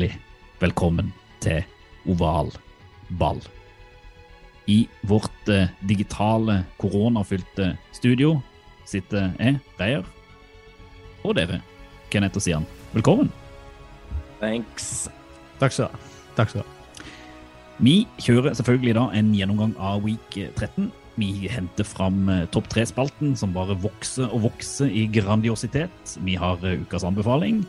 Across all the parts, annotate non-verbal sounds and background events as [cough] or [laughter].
Hjertelig velkommen til Oval ball. I vårt eh, digitale, koronafylte studio sitter jeg, Reier, og dere, Kenneth og Sian. Velkommen. Thanks. Takk skal du ha. Takk skal du ha. Vi kjører selvfølgelig da en gjennomgang av week 13. Vi henter fram eh, topp tre-spalten, som bare vokser og vokser i grandiositet. Vi har eh, ukas anbefaling,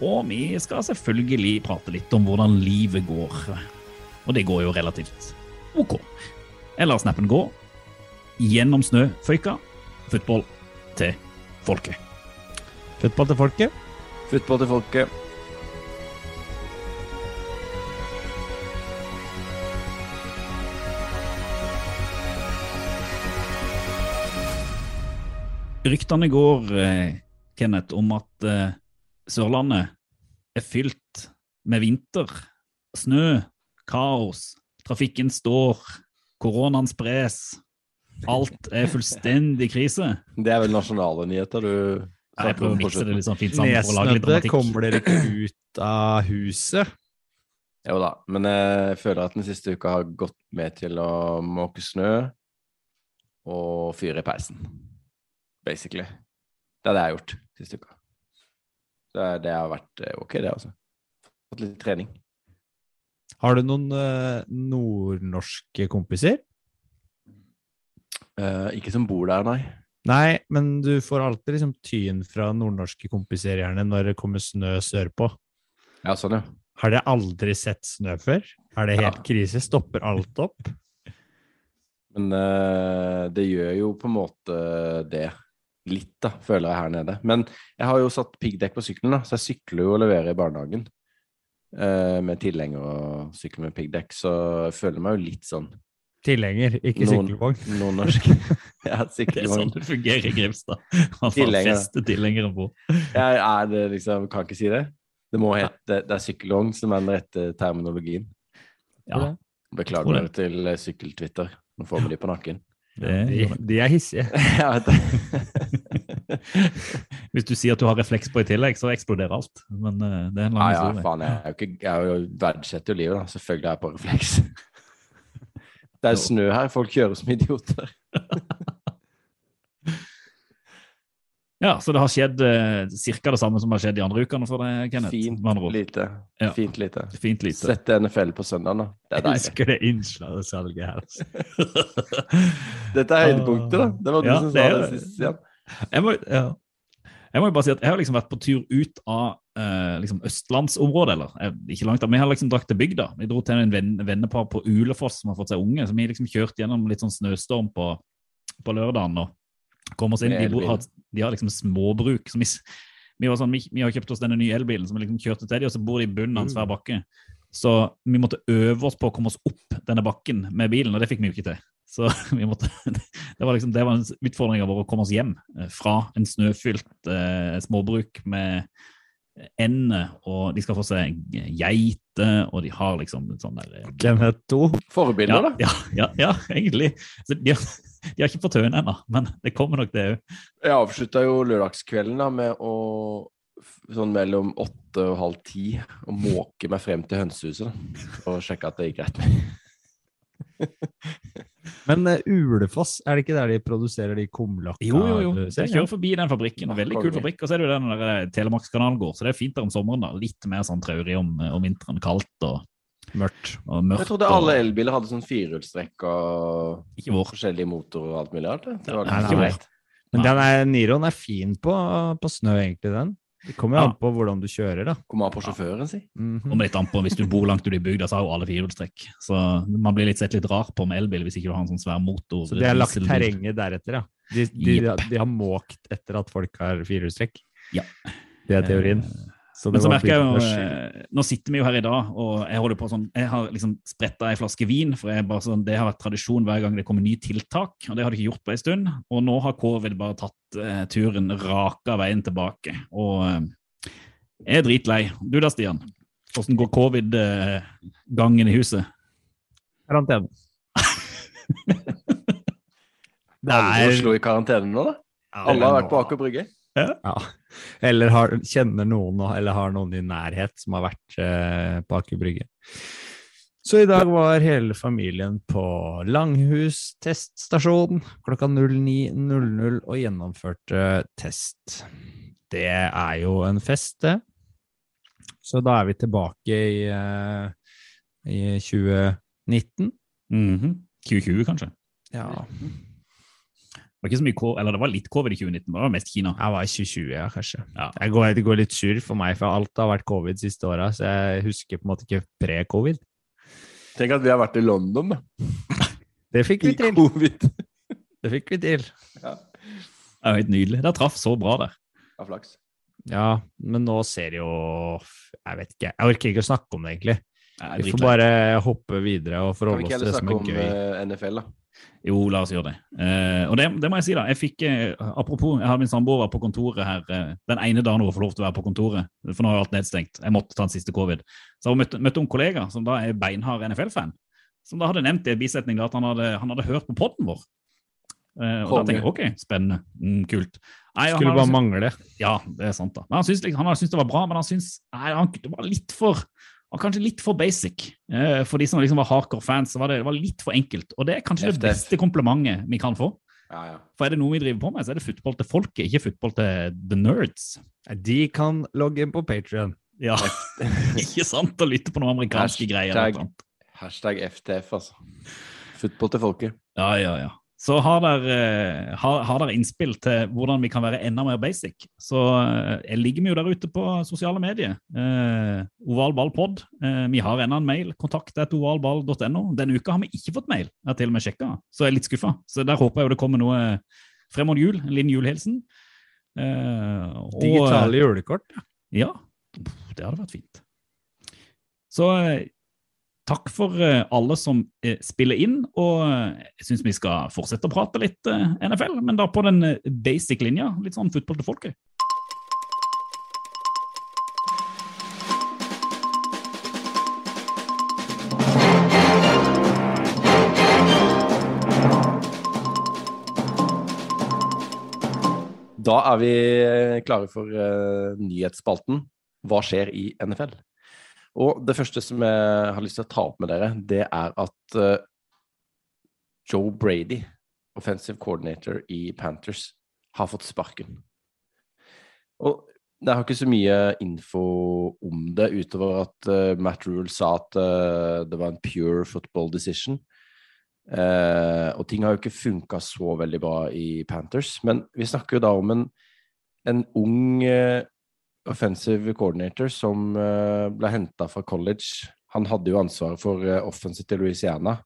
og vi skal selvfølgelig prate litt om hvordan livet går. Og det går jo relativt ok. Jeg lar snappen gå. Gjennom snøføyka. Football til folket. Fotball til folket. Football til folket. Ryktene går, eh, Kenneth, om at eh, Sørlandet er fylt med vinter. Snø, kaos, trafikken står, koronaen spres. Alt er fullstendig krise. Det er vel nasjonale nyheter du Jeg prøver å mikse det litt sånn fint sammen for å lage litt dramatikk. kommer dere ikke ut av huset. Jo da, men jeg føler at den siste uka har gått med til å måke snø og fyre i peisen. Basically. Det er det jeg har gjort siste uka. Det, er- det har vært eh, ok, det, altså. Fått litt trening. Har du noen eh, nordnorske kompiser? Uh, ikke som bor der, nei. Nei, men du får alltid liksom tyn fra nordnorske kompiser gjerne når det kommer snø sørpå. Ja, sånn, ja. Har dere aldri sett snø før? Er det helt Ja. krise? Stopper alt opp? Men uh, det gjør jo på en måte det. Litt, da, føler jeg her nede. Men jeg har jo satt piggdekk på sykkelen, da, så jeg sykler jo og leverer i barnehagen. eh, med tilhenger og sykler med piggdekk, så jeg føler meg jo litt sånn Tilhenger, ikke Noen- sykkelvogn. nordnorsk. [laughs] ja, Det er sånn det fungerer i Grimstad. Man får feste tilhengere på. Jeg er det liksom, kan ikke si det. Det må hete, det er sykkelvogn som er den rette terminologien. Ja, Beklager det. til sykkeltwitter. Nå får vi de på nakken. Det De, de er hissige. [laughs] Det. [laughs] Hvis du sier at du har refleks på i tillegg, så eksploderer alt. Men uh, det er en lang ah, ja, historie. faen. Jeg, ikke, jeg er verdsetter jo livet, da. Selvfølgelig er jeg på refleks. [laughs] Det er snø her. Folk kjører som idioter. Ja, så det har skjedd eh, ca. det samme som har skjedd de andre ukene for deg, Kenneth? Fint lite. Ja. Fint lite. Fint lite. Sette NFL på søndag, da. Det er deilig. elsker det innslagssalget her. altså. [laughs] Dette er høydepunktet, da. Det var du Ja, som sa det det. sist. Ja. Jeg må, ja. jeg må jo bare si at jeg har liksom vært på tur ut av eh, liksom østlandsområdet, eller jeg, ikke langt av, Vi har liksom dratt til bygda. Vi dro til en venn, vennepar på Ulefoss som har fått seg unge, så vi liksom kjørte gjennom litt sånn snøstorm på, på lørdagen og kom oss inn. De, har, de har liksom småbruk. Vi, vi, var sånn, vi, vi har kjøpt oss denne nye elbilen som vi liksom kjørte til de, og så bor de i bunnen av en svær bakke. Så vi måtte øve oss på å komme oss opp denne bakken med bilen, og det fikk vi jo ikke til. Så [laughs] vi måtte, det var liksom det var en utfordring vår å komme oss hjem eh, fra en snøfylt eh, småbruk med ender, og de skal få seg geiter, og de har liksom en sånn der Hvem Kenneth 2. Forbilder, ja, da. ja, ja, ja, egentlig. Så de, har, de har ikke fått høne ennå, men det kommer nok det òg. Jeg avslutta jo lørdagskvelden da med å sånn mellom åtte og halv ti å måke meg frem til hønsehuset da, og sjekke at det gikk greit. [laughs] Men uh, Ulefoss, er det ikke der de produserer de kumlakka? Jo, jo, jo. Så jeg kjører forbi den fabrikken. Veldig kul fabrikk. Og så er det jo den der eh, Telemarkskanalen går, så det er fint der om sommeren. da. Litt mer sånn traurig om, om vinteren. Kaldt og, Mørkt. og mørkt. Jeg trodde alle elbiler hadde sånn firehjulstrekk og Ikke vår. forskjellige motorer og alt mulig rart. Det var Nei, nei. Men den er, Niroen er fin på, på snø, egentlig, den. Det kommer jo Ja. an på hvordan du kjører, da. Kommer an på sjåføren, si. Mhm. Kommer litt an på, Hvis du bor langt ute i bygda, så har jo alle firehjulstrekk. Så man blir litt sett litt rar på med elbil hvis ikke du har en sånn svær motor. Så de har lagt terrenget deretter, ja. De, de, yep. de har måkt etter at folk har firehjulstrekk. Ja. Det er teorien. Så Men så var merker jeg jo, eh, Nå sitter vi jo her i dag, og jeg holder på sånn Jeg har liksom spretta ei flaske vin, for jeg bare sånn, det har vært tradisjon hver gang det kommer nye tiltak. Og det har det ikke gjort på en stund. Og nå har covid bare tatt eh, turen raka veien tilbake. Og eh, jeg er dritlei. Du da, Stian? Hvordan går covid-gangen i huset? Karantene. Det er Alle i er Oslo i karantene nå, da? Alle har vært på Aker Brygge. Ja. Eller har, kjenner noen, eller har noen i nærhet som har vært eh, på Aker Brygge. Så i dag var hele familien på Langhus teststasjon klokka 09.00 og gjennomførte test. Det er jo en fest, det. Så da er vi tilbake i, eh, i 2019. Mhm. 2020, kanskje? Ja, Det var ikke så mye, COVID, eller det var litt covid i 2019, men det var mest Kina. jeg var i 2020, ja, kanskje. Ja. Jeg går, det går litt sur for meg, for alt har vært covid de siste åra, så jeg husker på en måte ikke pre-covid. Tenk at vi har vært i London, da. [laughs] Det fikk vi til. covid. [laughs] Det fikk vi til. Ja, Det er jo helt nydelig. Det traff så bra der. Ja, flaks. Ja, men nå ser det jo Jeg vet ikke. Jeg orker ikke å snakke om det, egentlig. Er Vi får bare hoppe videre og Kan vi forholde ikke oss til heller det som snakke er om gøy. eh, NFL, da? Jo, la oss gjøre det. Eh, og det, det må jeg si, da. Jeg fikk, eh, apropos, jeg hadde min samboer på kontoret her eh, den ene dagen hun får lov til å være på kontoret. For nå er alt nedstengt. Jeg måtte ta den siste covid. Så hun møtte, møtte en kollega som da er beinhard NFL-fan. Som da hadde nevnt i en bisetning da, at han hadde, han hadde hørt på podden vår. Eh, og da tenker jeg ok, spennende. Mm, kult. Nei, Skulle bare mangle. Ja, det er sant, da. Men han syntes, liksom, han syntes det var bra, men han syntes nei, han, det var litt for var kanskje litt for basic. Eh, for de som liksom var hardcore fans, så var det, det var litt for enkelt. Og det er kanskje det beste komplimentet vi kan få. Ja, ja. For er det noe vi driver på med, så er det football til folket, ikke football til the nerds. De kan logge inn på Patrion. Ja, [laughs] ikke sant? Å lytte på noen amerikanske. Hashtag- greier. Hashtag FTF, altså. Football til folket. Ja, ja, ja. Så har dere, eh, har, har dere innspill til hvordan vi kan være enda mer basic, så eh, jeg ligger vi jo der ute på sosiale medier. Eh, ovalballpod. Eh, vi har enda en mail. Kontakt etter ovalball.no. Denne uka har vi ikke fått mail. Jeg har til og med sjekka, så jeg er litt skuffa. Så der håper jeg jo det kommer noe frem mot jul. En liten julehilsen. Eh, og- Digitale julekort. ja, det hadde vært fint. Så eh, takk for eh, alle som eh, spiller inn, og eh, jeg syns vi skal fortsette å prate litt NFL, men da på den basic linja. Litt sånn fotball til folket. Da er vi klare for nyhetsspalten. Hva skjer i NFL? Og det første som jeg har lyst til å ta opp med dere, det er at eh, Joe Brady, offensive coordinator i Panthers, har fått sparken. Og jeg har ikke så mye info om det, utover at eh, Matt Rule sa at eh, det var en pure football decision. Uh, og ting har jo ikke funka så veldig bra i Panthers. Men vi snakker jo da om en, en ung eh, offensive coordinator som eh, ble henta fra college. Han hadde jo ansvaret for eh, offensive til Louisiana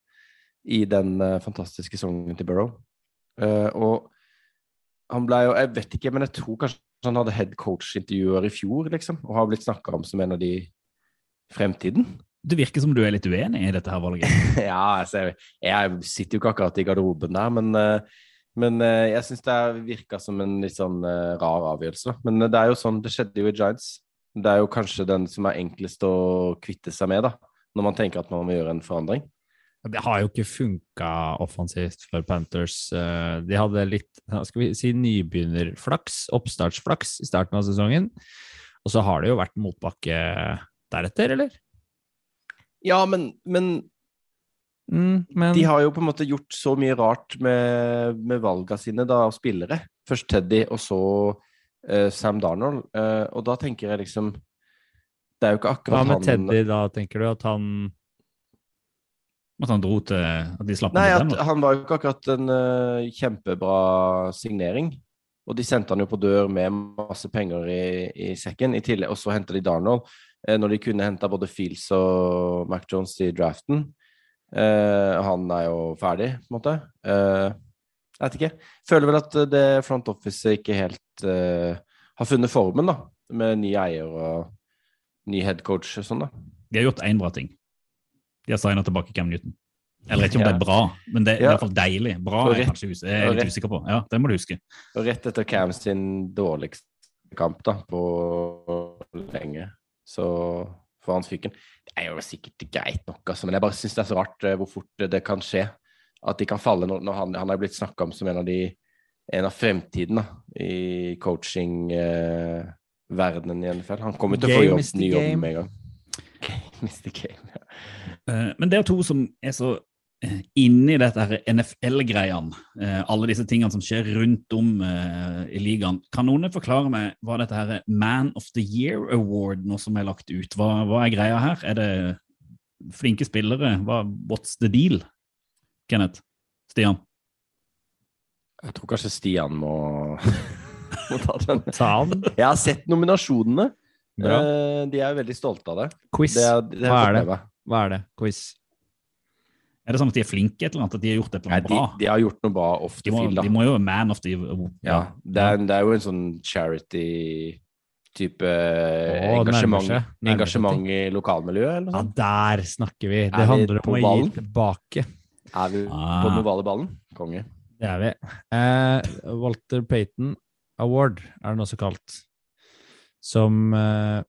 i den eh, fantastiske sesongen til Burrow. Og han ble jo Jeg vet ikke, men jeg tror kanskje han hadde head coach-intervjuer i fjor, liksom, og har blitt snakka om som en av de fremtiden. Det virker som du er litt uenig i dette her valget. [laughs] Ja, altså, jeg, jeg sitter jo ikke akkurat i garderoben der, men, eh, men eh, jeg syns det virka som en litt sånn eh, rar avgjørelse. Men eh, det er jo sånn, det skjedde jo i Giants. Det er jo kanskje den som er enklest å kvitte seg med, da, når man tenker at man må gjøre en forandring. Det har jo ikke funka offensivt for Panthers. Eh, De hadde litt skal vi si, nybegynnerflaks, oppstartsflaks, i starten av sesongen. Og så har det jo vært motbakke deretter, eller? Ja, men, men Mm, men de har jo på en måte gjort så mye rart med, med valga sine da, av spillere. Først Teddy, og så uh, Sam Darnold. Uh, og da tenker jeg liksom Det er jo ikke akkurat han hva med han Teddy, da? Tenker du at han At han dro til At de slapp Nei, med at til han var jo ikke akkurat en uh, kjempebra signering. Og de sendte han jo på dør med masse penger i, i sekken. I tillegg, og så henta de Darnold, når de kunne henta både Fields og Mac Jones i draften. Eh, han er jo ferdig, på en måte. Uh, jeg vet ikke. Føler vel at det front office ikke helt uh, har funnet formen, da. Med ny eier og ny headcoach og sånn, da. De har gjort én bra ting. De har signa tilbake Cam Newton. Eller ikke om Ja. det er bra, men det er i hvert fall deilig. Bra er jeg kanskje us jeg er litt usikker på. Ja, det må du huske. Og rett etter Cam sin dårligste kamp da, på lenge, så får han fyken. Det er jo sikkert greit nok, altså, men jeg bare syns det er så rart eh, hvor fort det kan skje. At de kan falle når, når han, han er blitt snakka om som en av de en av fremtiden da, i coaching-verdenen i NFL. Han kommer til å få jobb, ny jobb med en gang. [laughs] Game is the game, ja. Eh, Men det er to som er så eh, inne i dette NFL-greiene, eh, alle disse tingene som skjer rundt om eh, i ligaen. Kan noen forklare meg hva dette her Man of the Year Award nå som er lagt ut? Hva, hva er greia her? Er det flinke spillere? Hva, what's the deal? Kenneth? Stian? Jeg tror kanskje Stian må, [laughs] må ta den. Ta han. Jeg har sett nominasjonene. Bra. Eh, de er veldig stolte av det. Quiz. det, er, det Hva er det? Hva er det? Quiz. Er det sånn at de er flinke et eller annet? At de har gjort et eller Nei, annet de, bra? de har gjort noe bra ofte. De må, de må jo være man of the Ja, det er, det er jo en sånn charity-type engasjement, engasjement i lokalmiljøet, eller Ja, noe sånt. der snakker vi. Det Er handler om å gi tilbake. Er vi Ah. på den ovale ballen? Konge. Det er vi. Eh, Walter Payton Award er den også kalt. Som eh,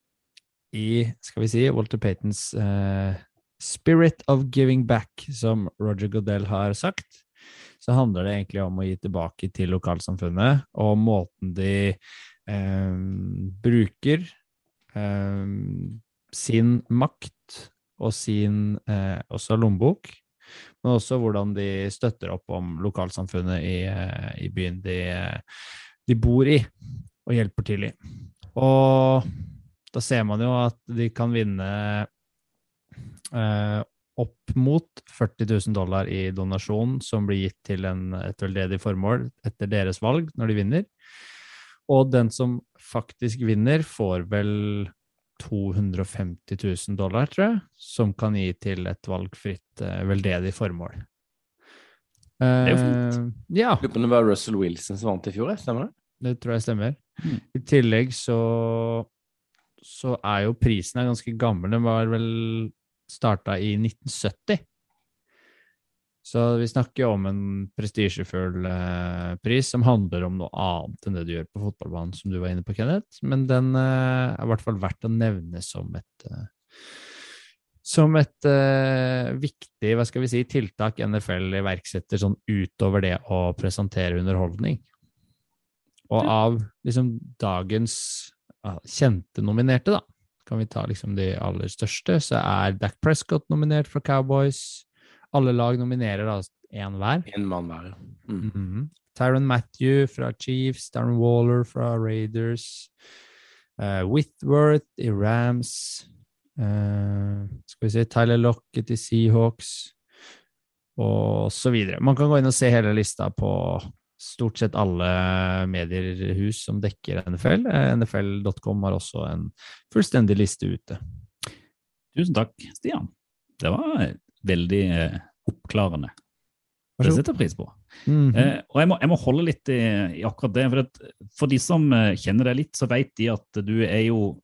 i, skal vi si, Walter Paytons eh, Spirit of Giving Back, som Roger Goodell har sagt, så handler det egentlig om å gi tilbake til lokalsamfunnet, og måten de eh, bruker eh, sin makt og sin eh, også lommebok men også hvordan de støtter opp om lokalsamfunnet i, eh, i byen de, de bor i, og hjelper til i. Og da ser man jo at de kan vinne opp mot 40 000 dollar i donasjon som blir gitt til en, et veldedig formål etter deres valg når de vinner. Og den som faktisk vinner, får vel 250 000 dollar, tror jeg, som kan gi til et valgfritt eh, veldedig formål. er jo fint. ja, Lurer på om det var Russell Wilson som vant i fjor, stemmer det? det tror jeg stemmer. Mm. I tillegg så, så er jo prisen ganske gammel. Den var vel starta i 1970. Så vi snakker om en prestisjefull eh, pris som handler om noe annet enn det du gjør på fotballbanen, som du var inne på, Kenneth. Men den eh, er i hvert fall verdt å nevne som et eh, som et eh, viktig hva skal vi si, tiltak NFL iverksetter sånn utover det å presentere underholdning. Og av liksom dagens ja, kjente nominerte, da, kan vi ta liksom de aller største, så er Dac Prescott nominert fra Cowboys. Alle lag nominerer da én hver. En mann hver. ja. Mm. -hmm. Tyron Matthew fra Chiefs, Darren Waller fra Raiders, uh, Whitworth i Rams, uh, skal vi se, Tyler Lockett i Seahawks, og så videre. Man kan gå inn og se hele lista på stort sett alle mediehus som dekker NFL. Eh, NFL.com har også en fullstendig liste ute. Tusen takk, Stian. Det var veldig eh, oppklarende. Det setter jeg pris på. Mhm. Eh, og jeg må, jeg må holde litt i, i akkurat det. For, at, for de som eh, kjenner deg litt, så vet de at du er jo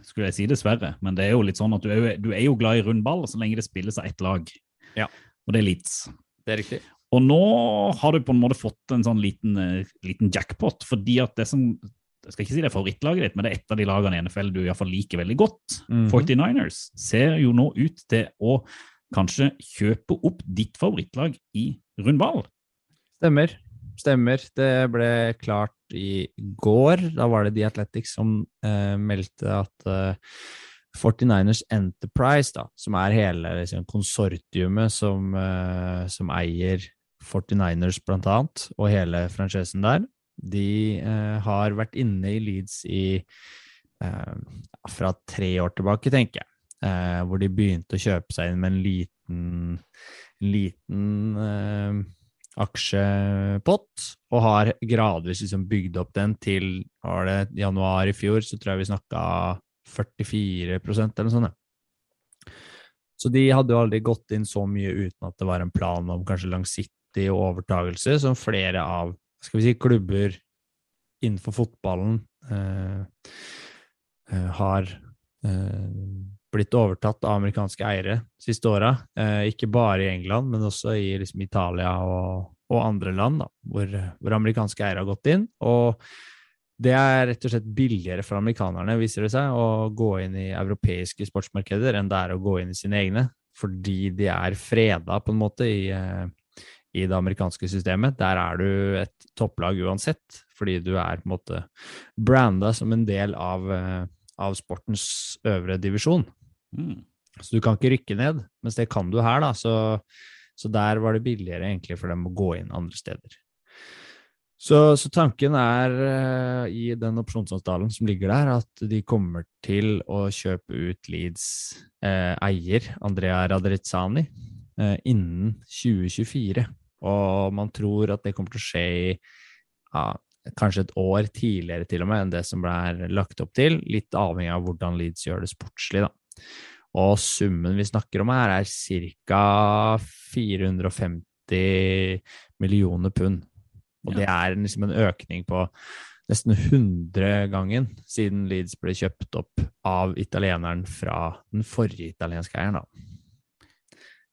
Skulle jeg si dessverre, men det er jo litt sånn at du er jo, du er jo glad i rund ball så lenge det spilles av ett lag. Ja. Og det er Leeds. det er riktig. Og nå har du på en måte fått en sånn liten, eh, liten jackpot, fordi at det som jeg skal ikke si det er favorittlaget ditt, men det er et av de lagene i NFL du i hvert fall liker veldig godt. Mhm. 49ers ser jo nå ut til å kanskje kjøpe opp ditt favorittlag i rund ball. Stemmer. Stemmer. Det ble klart i går. Da var det The Athletics som eh, meldte at eh, 49ers Enterprise, da, som er hele liksom, konsortiumet som, eh, som eier 49ers blant annet, og hele franchisen der, de eh, har vært inne i Leeds i eh, fra tre år tilbake, tenker jeg. Eh, hvor de begynte å kjøpe seg inn med en liten, liten eh, aksjepott, og har gradvis liksom bygd opp den til var det januar i fjor, så tror jeg vi snakka 44% eller noe sånt. Så de hadde jo aldri gått inn så mye uten at det var en plan om kanskje langsiktig overtagelse, som flere av skal vi si, klubber innenfor fotballen eh, eh, har eh, blitt overtatt av amerikanske eiere siste åra. Eh, ikke bare i England, men også i liksom, Italia og, og andre land da, hvor, hvor amerikanske eiere har gått inn. Og det er rett og slett billigere for amerikanerne, viser det seg, å gå inn i europeiske sportsmarkeder enn det er å gå inn i sine egne, fordi de er freda på en måte i, eh, i det amerikanske systemet. Der er du et topplag uansett, fordi du er på en måte branda som en del av, eh, av sportens øvre divisjon. Mm. Så du kan ikke rykke ned, mens det kan du her, da. Så, så der var det billigere egentlig for dem å gå inn andre steder. Så, så tanken er uh, i den opsjonsavtalen som ligger der, at de kommer til å kjøpe ut Leeds uh, eier, Andrea Radrizzani, uh, innen 2024. Og man tror at det kommer til å skje i ja, kanskje et år tidligere til og med enn det som ble lagt opp til, litt avhengig av hvordan Leeds gjør det sportslig, da. Og summen vi snakker om her, er ca. 450 millioner pund. Og det er liksom en økning på nesten 100 gangen siden Leeds ble kjøpt opp av italieneren fra den forrige italienske eieren. da.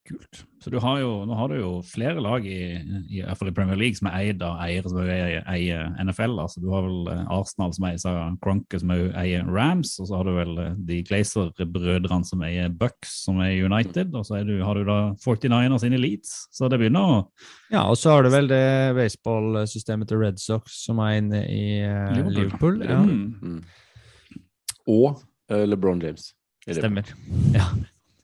Kult. Så du har jo, nå har du jo flere lag i, i, i Premier League som er eid av eiere som eier, eier NFL. Altså, du har vel eh, Arsenal som eier Cronke, som eier Rams. Og så har du vel eh, de Glazer-brødrene som eier Bucks, som er United. Og så er du, har du da 49ers inn i Leeds. Så det begynner å Ja, og så har du vel det baseballsystemet til Red Sox som er inne i uh, Liverpool. Liverpool. Ja, Mm. Mm. Og uh, LeBron James. stemmer. Ja.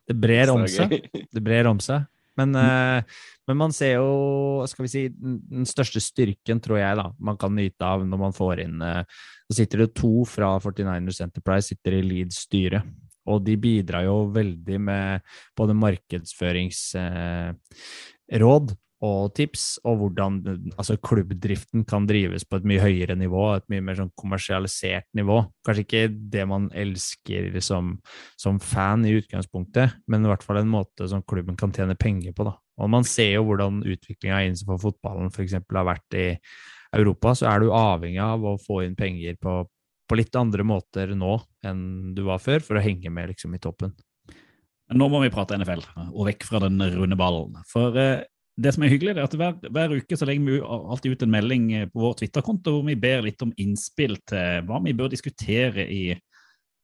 Det brer om seg. det er brer om seg. Men, eh, men man ser jo, skal vi si, den største styrken, tror jeg, da, man kan nyte av når man får inn eh, Så sitter det to fra 49ers Enterprise sitter i Leeds styre. Og de bidrar jo veldig med både markedsføringsråd eh, og tips, og hvordan altså, klubbdriften kan drives på et mye høyere nivå, et mye mer sånn kommersialisert nivå. Kanskje ikke det man elsker som, som fan i utgangspunktet, men i hvert fall en måte som klubben kan tjene penger på. Da. Og man ser jo hvordan utviklinga innenfor fotballen f.eks. har vært i Europa, så er du avhengig av å få inn penger på, på litt andre måter nå enn du var før, for å henge med liksom, i toppen. Nå må vi prate NFL, og vekk fra den runde ballen. For eh, det som er hyggelig, er at hver, hver uke så legger vi alltid ut en melding eh, på vår Twitter-konto hvor vi ber litt om innspill til hva vi bør diskutere i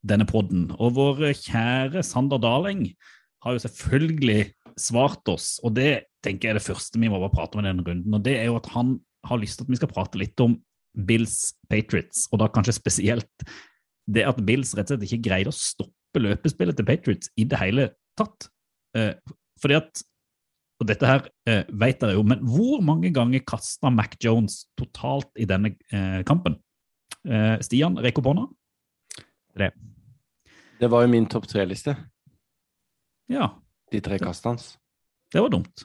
denne podden. Og vår kjære Sander Daling har jo selvfølgelig svart oss, og det tenker jeg er det første vi må bare prate om i denne runden. Og det er jo at han har lyst til at vi skal prate litt om Bills Patriots, og da kanskje spesielt det at Bills rett og slett ikke greide å stoppe løpespillet til Patriots i det hele tatt. Eh, fordi at og dette her eh, vet dere jo, men hvor mange ganger kasta Mac Jones totalt i denne eh, kampen? Eh, Stian, rekk opp hånda. Det var jo min topp tre-liste, Ja, de tre kastene hans. det var dumt.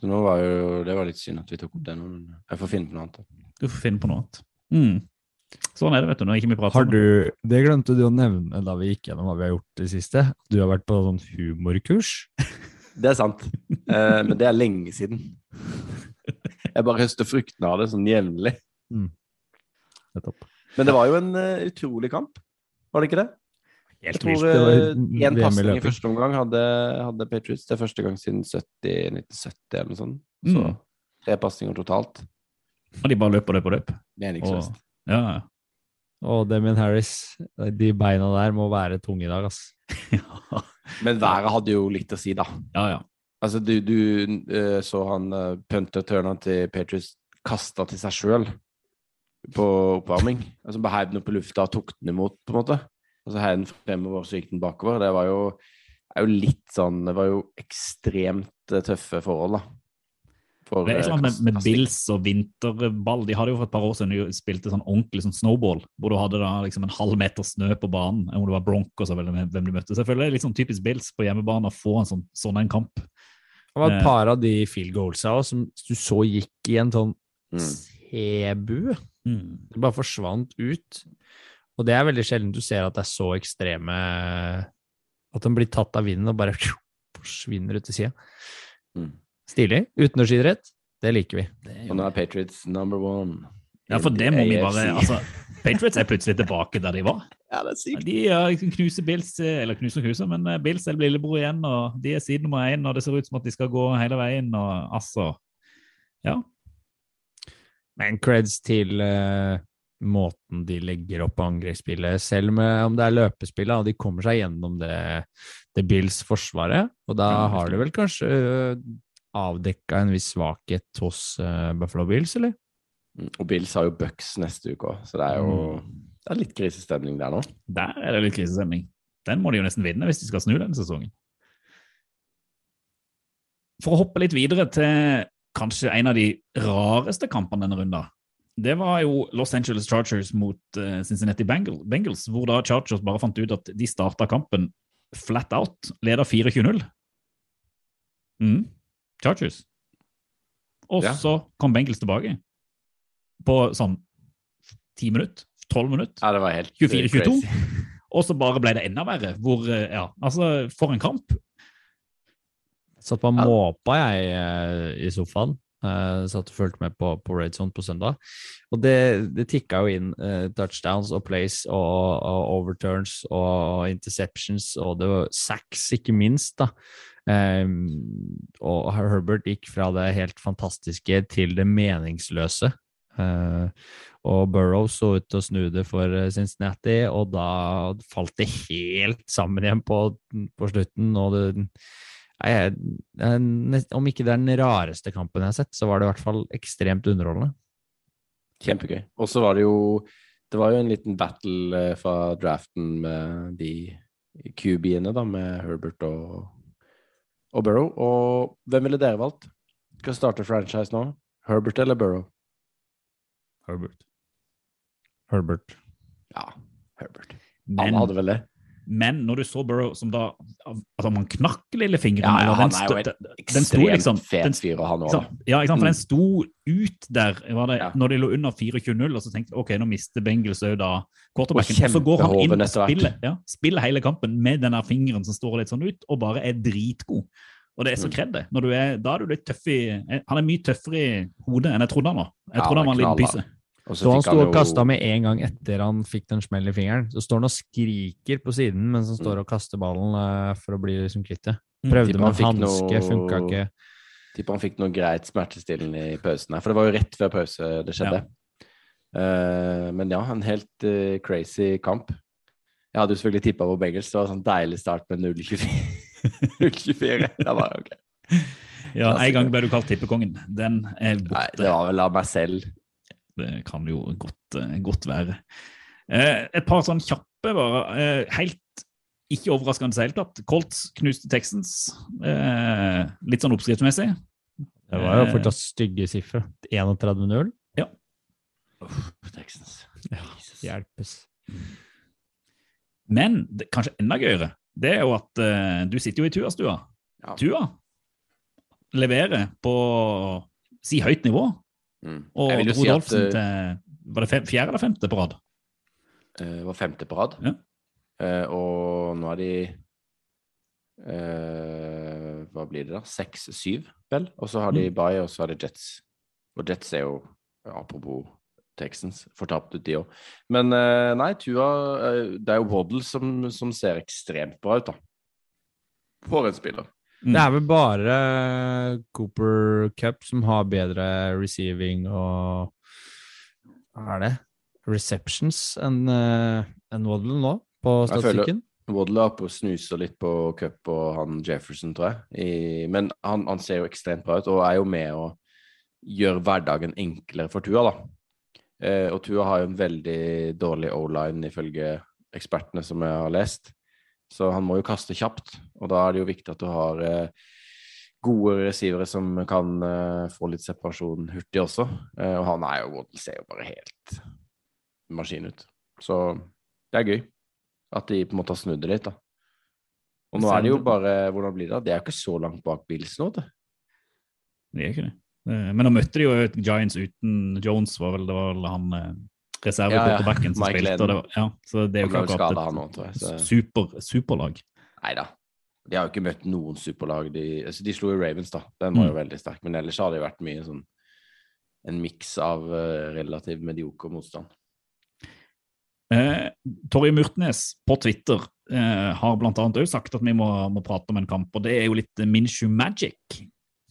Så nå var jo, det var litt synd at vi tok opp det nå, men jeg får finne på noe annet. Du får finne på noe annet. Mm. Sånn er det, vet du, når ikke vi prater Har det. du, det glemte du å nevne da vi gikk gjennom hva vi har gjort det siste. Du har vært på sånn humorkurs. [laughs] Det er sant, Uh, men det er lenge siden. Jeg bare høster fruktene av det sånn jevnlig. Nettopp. Men det var jo en uh, utrolig kamp, var det ikke det? Jeg tror én uh, i pasning i første omgang hadde, hadde Patriots. Det er første gang siden 70, 1970 eller noe sånt. Så Mm. tre pasninger totalt. Og de bare løp og løp og løp. Meningsløst. Og, ja, Og Damien Harris, de beina der må være tunge i dag, altså. [laughs] ja, Men været hadde jo litt å si, da. ja. ja. Altså, du, du eh, så han uh, punter-turneren til Patriots kasta til seg sjøl på oppvarming. Altså heiv den opp i lufta og tok den imot, på en måte. Og så heiv den fremover, så gikk den bakover. Det var jo, er jo litt sånn Det var jo ekstremt eh, tøffe forhold, da. For, Det er ikke eller eh, med, med. Bills og vinterball. De hadde jo for et par år siden de spilte sånn ordentlig sånn snowball, hvor du hadde da liksom en halv meter snø på banen. Om det var Broncos eller hvem de møtte. Selvfølgelig er det litt sånn typisk Bills på hjemmebane å få en sånn, sånn en kamp. Det var Eh. et par av de field goalsa også, som du så gikk i en sånn Mm. C-bue. Mm. Det bare forsvant ut. Og det er veldig sjelden du ser at det er så ekstreme At de blir tatt av vinden og bare forsvinner ut til sida. Mm. Stilig. Utendørsidrett, det liker vi. Det Og nå er Patriots number one. Ja, for det må vi bare altså, Patriots er plutselig tilbake der de var. Ja, det er sykt. De ja, knuser Bills, eller knuser knuser, men eh, Bills er lillebror igjen, og de er side nummer én, og det ser ut som at de skal gå hele veien, og altså Ja. Men creds til uh, måten de legger opp angrepsspillet, selv med, om det er løpespillet, og de kommer seg gjennom det, det Bills forsvaret. Og da har de vel kanskje uh, avdekka en viss svakhet hos eh, Buffalo Bills, eller? Mm, Og Bills har jo Bucks neste uke òg, så det er jo Mm. det er litt krisestemning der nå. Der er det litt krisestemning. Den må de jo nesten vinne hvis de skal snu denne sesongen. For å hoppe litt videre til kanskje en av de rareste kampene denne runden. Det var jo Los Angeles Chargers mot eh, Cincinnati Bengals, hvor da Chargers bare fant ut at de starta kampen flat out, leder 24-0. Mm. Chargers. Og Ja. så kom Bengels tilbake på sånn ti minutter, tolv minutter. Ja, det var helt 24-22. crazy. [laughs] Og så bare ble det enda verre. Hvor, eh, ja, altså, For en kamp. Satt på måpa, jeg, eh, i sofaen. Uh, satt og fulgte med på, på Red Zone på søndag. Og det, det tikka jo inn uh, touchdowns og plays og, og overturns og interceptions, og det var sacks, ikke minst, da. Um, og Herbert gikk fra det helt fantastiske til det meningsløse. Uh, og Burrow så ut til å snu det for eh, Cincinnati, og da falt det helt sammen igjen på, på slutten. Og det, jeg- om ikke det er den rareste kampen jeg har sett, så var det i hvert fall ekstremt underholdende. Kjempegøy. Og så var det jo Det var jo en liten battle eh, fra draften med de QB-ene, da, med Herbert og, og Burrow. Og hvem ville dere valgt? Skal starte franchise nå? Herbert eller Burrow? Herbert. Herbert. Ja, Herbert. Men, hadde vel det. Men når du så Burrow som da Altså, man knakk lillefingeren Ja, ja, han er jo en den liksom- Ekstremt den- fet fyr, og han òg. Ja, ikke sant? for den Mm. sto ut der var det, Ja. når de lå under 24-0, og så tenkte jeg ok, nå mister Bengels òg da quarterbacken. Og Og så går han inn og spiller, ja, spiller hele kampen med den fingeren som står litt sånn ut, og bare er dritgod. Og det er så Mm. kred, det. Da er du litt tøff i Han er mye tøffere i hodet enn jeg trodde han var. Jeg trodde han var en liten pyse. Og Så han sto og kasta med en gang etter han fikk den smell i fingeren. Så står han og skriker på siden mens han står og kaster ballen eh, for å bli liksom kvitt det. Mm. Prøvde med hanske, noe- funka ikke. Tipper han fikk noe greit smertestillende i pausen her, for det var jo rett før pause det skjedde. Eh, men ja, en helt uh, crazy kamp. Jeg hadde jo selvfølgelig tippa på Bengals. Det var en sånn deilig start med 0-24. 0-24. [laughs] Det var ok. Ja, En gang ble du kalt tippekongen. Den er Nei, det var vel av meg selv. Det kan jo godt, eh, godt være. Eh, et par sånn kjappe, bare. Eh, helt ikke overraskende i det hele tatt. Colts knuste Texans. Eh, litt sånn oppskriftsmessig. Det var jo fortsatt stygge sifre. 31-0. Texans. Hjelpes. Men det, kanskje enda gøyere, det er jo at eh, du sitter jo i Tua-stua. Ja. Tua leverer på si høyt nivå, Mm. og Jeg si jo at eh, til Var det fem, fjerde eller femte på rad? det var femte på rad. Ja. Eh, og nå er de eh, Hva blir det da? Seks-syv, vel? Og så har de Mm. Bay, og så har de Jets. Og Jets er jo, apropos Texans, fortapt ut de òg. Men eh, nei, Tua eh, Det er jo Waddle som, som ser ekstremt bra ut, da. For en spiller. Mm. Det er vel bare Cooper Cup som har bedre receiving og Hva er det? Receptions enn uh, en Waddle nå, på statistikken? Waddle er oppe og snuser litt på cup og han Jefferson, tror jeg. I, men han, han ser jo ekstremt bra ut, og er jo med å gjøre hverdagen enklere for Tua, da. Eh, og Tua har jo en veldig dårlig O-line, ifølge ekspertene som jeg har lest. Så han må jo kaste kjapt, og da er det jo viktig at du har eh, gode receivere som kan eh, få litt separasjon hurtig også. Eh, og han er jo ser jo bare helt maskin ut. Så det er gøy at de på en måte har snudd det litt, da. Og nå er det jo bare Hvordan blir det? da? Det er jo ikke så langt bak Bills nå, det. Det er ikke det. Men nå møtte de jo Giants uten Jones, var vel det var vel han på backen som Mike spilte. Var, ja, så det er jo ikke òg, et Så. super, superlag. Nei da. De har jo ikke møtt noen superlag. De, altså, de slo jo Ravens, da. Den var jo Mm. veldig sterk. Men ellers har det jo vært mye sånn en miks av uh, relativt medioker motstand. Eh, Torje Murtnes på Twitter eh, har blant annet sagt at vi må, må prate om en kamp, og det er jo litt Minshew Magic.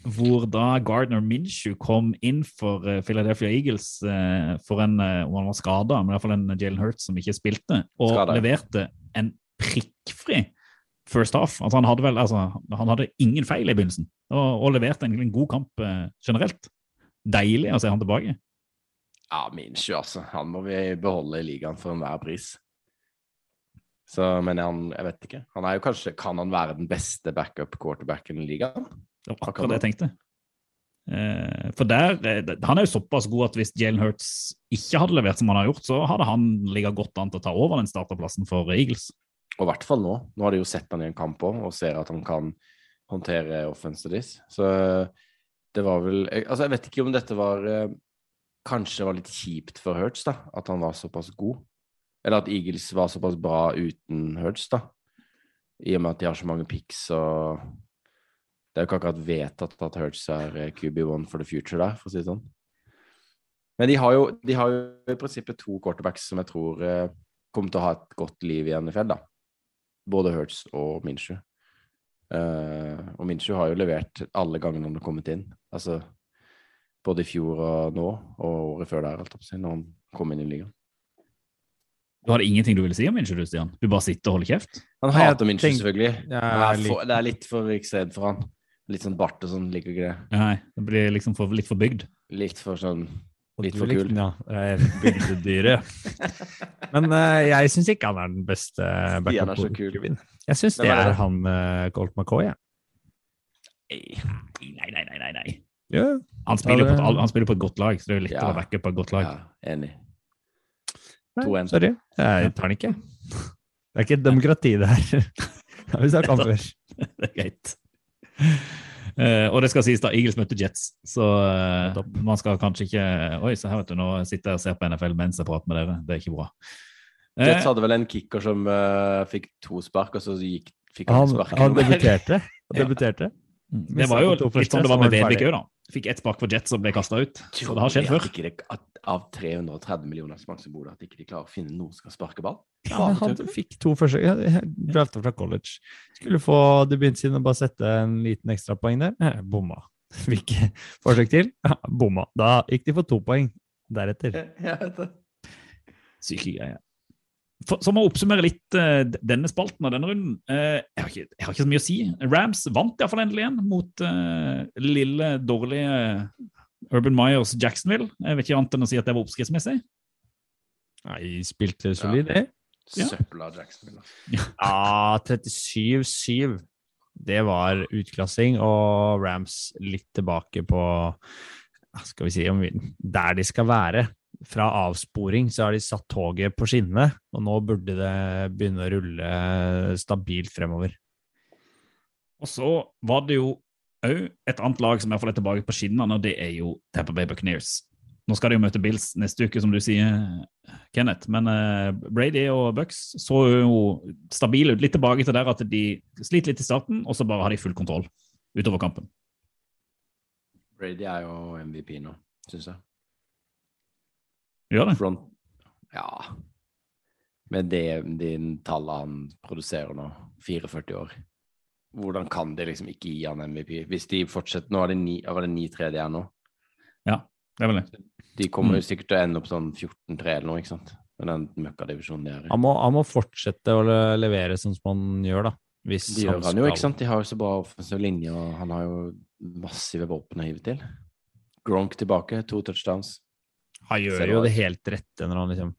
Hvor da Gardner Minshew kom inn for eh, Philadelphia Eagles eh, for en og han var skada, men i hvert fall en Jalen Hurts som ikke spilte, og Skadet. leverte en prikkfri first half. Altså, han hadde vel altså, han hadde ingen feil i begynnelsen, og, og leverte en, en god kamp eh, generelt. Deilig å se han tilbake. Ja, Minshew, altså. Han må vi beholde i ligaen for enhver pris. Så, men han, jeg vet ikke. Han er jo kanskje Kan han være den beste backup quarterbacken i ligaen? Det var akkurat det jeg tenkte. Eh, for der, eh, Han er jo såpass god at hvis Jalen Hurts ikke hadde levert som han har gjort, så hadde han ligget godt an til å ta over den starterplassen for Eagles. Og i hvert fall nå. Nå har de jo sett han i en kamp òg, og ser at han kan håndtere offensive dis. Så det var vel Altså, jeg vet ikke om dette var eh, Kanskje det var litt kjipt for Hurts, da, at han var såpass god. Eller at Eagles var såpass bra uten Hurts, da. I og med at de har så mange picks og Det er jo ikke akkurat vedtatt at Hurts er eh, QB1 for the future der, for å si det sånn. Men de har jo, de har jo i prinsippet to quarterbacks som jeg tror eh, kommer til å ha et godt liv i NFL, da. Både Hurts og Minshew. Uh, og Minshew har jo levert alle gangene han har kommet inn. Altså både i fjor og nå, og året før der, alt opp, når han kom inn i ligaen. Du hadde ingenting du ville si om Minshew, du, Stian? Du bare sitter og holder kjeft? Han hater Minshew, selvfølgelig. Ja, det, er for, det er litt for ekstremt for han. Litt sånn bart og sånn, liker ikke det. Nei, det blir liksom for, litt for bygd. Litt for sånn Litt for kul. Ja, det bildedyret. [laughs] Men uh, jeg syns ikke han er den beste Stian er så kul. Jeg syns det er han uh, Colt McCoy, jeg. Nei, nei, nei, nei, nei. Ja. Han spiller, på et, han spiller på et godt lag, så det er lettere Ja. å backe på et godt lag. Ja, enig. Nei, 2-1. sorry. Jeg tar den ikke. Det er ikke et demokrati, det her. [laughs] Det har vi snakket om [laughs] før. Det er greit. Eh, og det skal sies da, Eagles møtte Jets, så eh, man skal kanskje ikke Oi, se her, vet du, nå sitter jeg og ser på NFL mens jeg prater med dere. Det er ikke bra. Eh, Jets hadde vel en kicker som uh, fikk to spark, og så gikk, fikk han Han, spark. [laughs] han debuterte. Ja. debuterte. det var jo han litt som det var med Vedvik òg, da. Fikk ett spark for Jet som ble kasta ut. Så det har skjedd før. Ikke det, at av 330 millioner som bor der, at ikke de klarer å finne noen som kan sparke ball? Ja, men han fikk to forsøk. Ja, Drafta fra college. Skulle få debuten sin og bare sette en liten ekstrapoeng der. Eh, Bomma. [laughs] Fikk forsøk til. Ja, bomma. Da gikk de for to poeng deretter. Syke greier. For, som å oppsummere litt uh, denne spalten og denne runden uh, jeg, har ikke, jeg har ikke så mye å si. Rams vant iallfall endelig igjen mot uh, lille, dårlige Urban Myers Jacksonville. Jeg vet ikke annet enn å si at det var oppskriftsmessig. Nei, spilte solid, det. Ja. Søppel av Jacksonville. Ja, Ja, 37-7. Det var utklassing, og Rams litt tilbake på Skal vi si om vi- der de skal være. Fra avsporing så har de satt toget på skinnene, og nå burde det begynne å rulle stabilt fremover. Og så var det jo òg et annet lag som er tilbake på skinnene, og det er jo Tampa Bay Buccaneers. Nå skal de jo møte Bills neste uke, som du sier, Kenneth. Men uh, Brady og Bucks så jo stabile ut. Litt tilbake til der at de sliter litt i starten, og så bare har de full kontroll utover kampen. Brady er jo MVP nå, syns jeg. Gjør det? Front Ja. Med det de tallene han produserer nå, 44 år. Hvordan kan de liksom ikke gi han MVP? Hvis de fortsetter Nå er det ni, var det 9-3 de er nå. Ja, det er vel det. De kommer Mm. jo sikkert til å ende opp sånn 14-3 eller noe, ikke sant? Med den møkkadivisjonen de er i. Han må, han må fortsette å levere sånn som han gjør, da. Hvis De gjør han jo, ikke sant? De har jo så bra offensiv linje, og han har jo massive våpen å hive til. Gronk tilbake, to touchdowns. Han gjør jo det helt rette når han liksom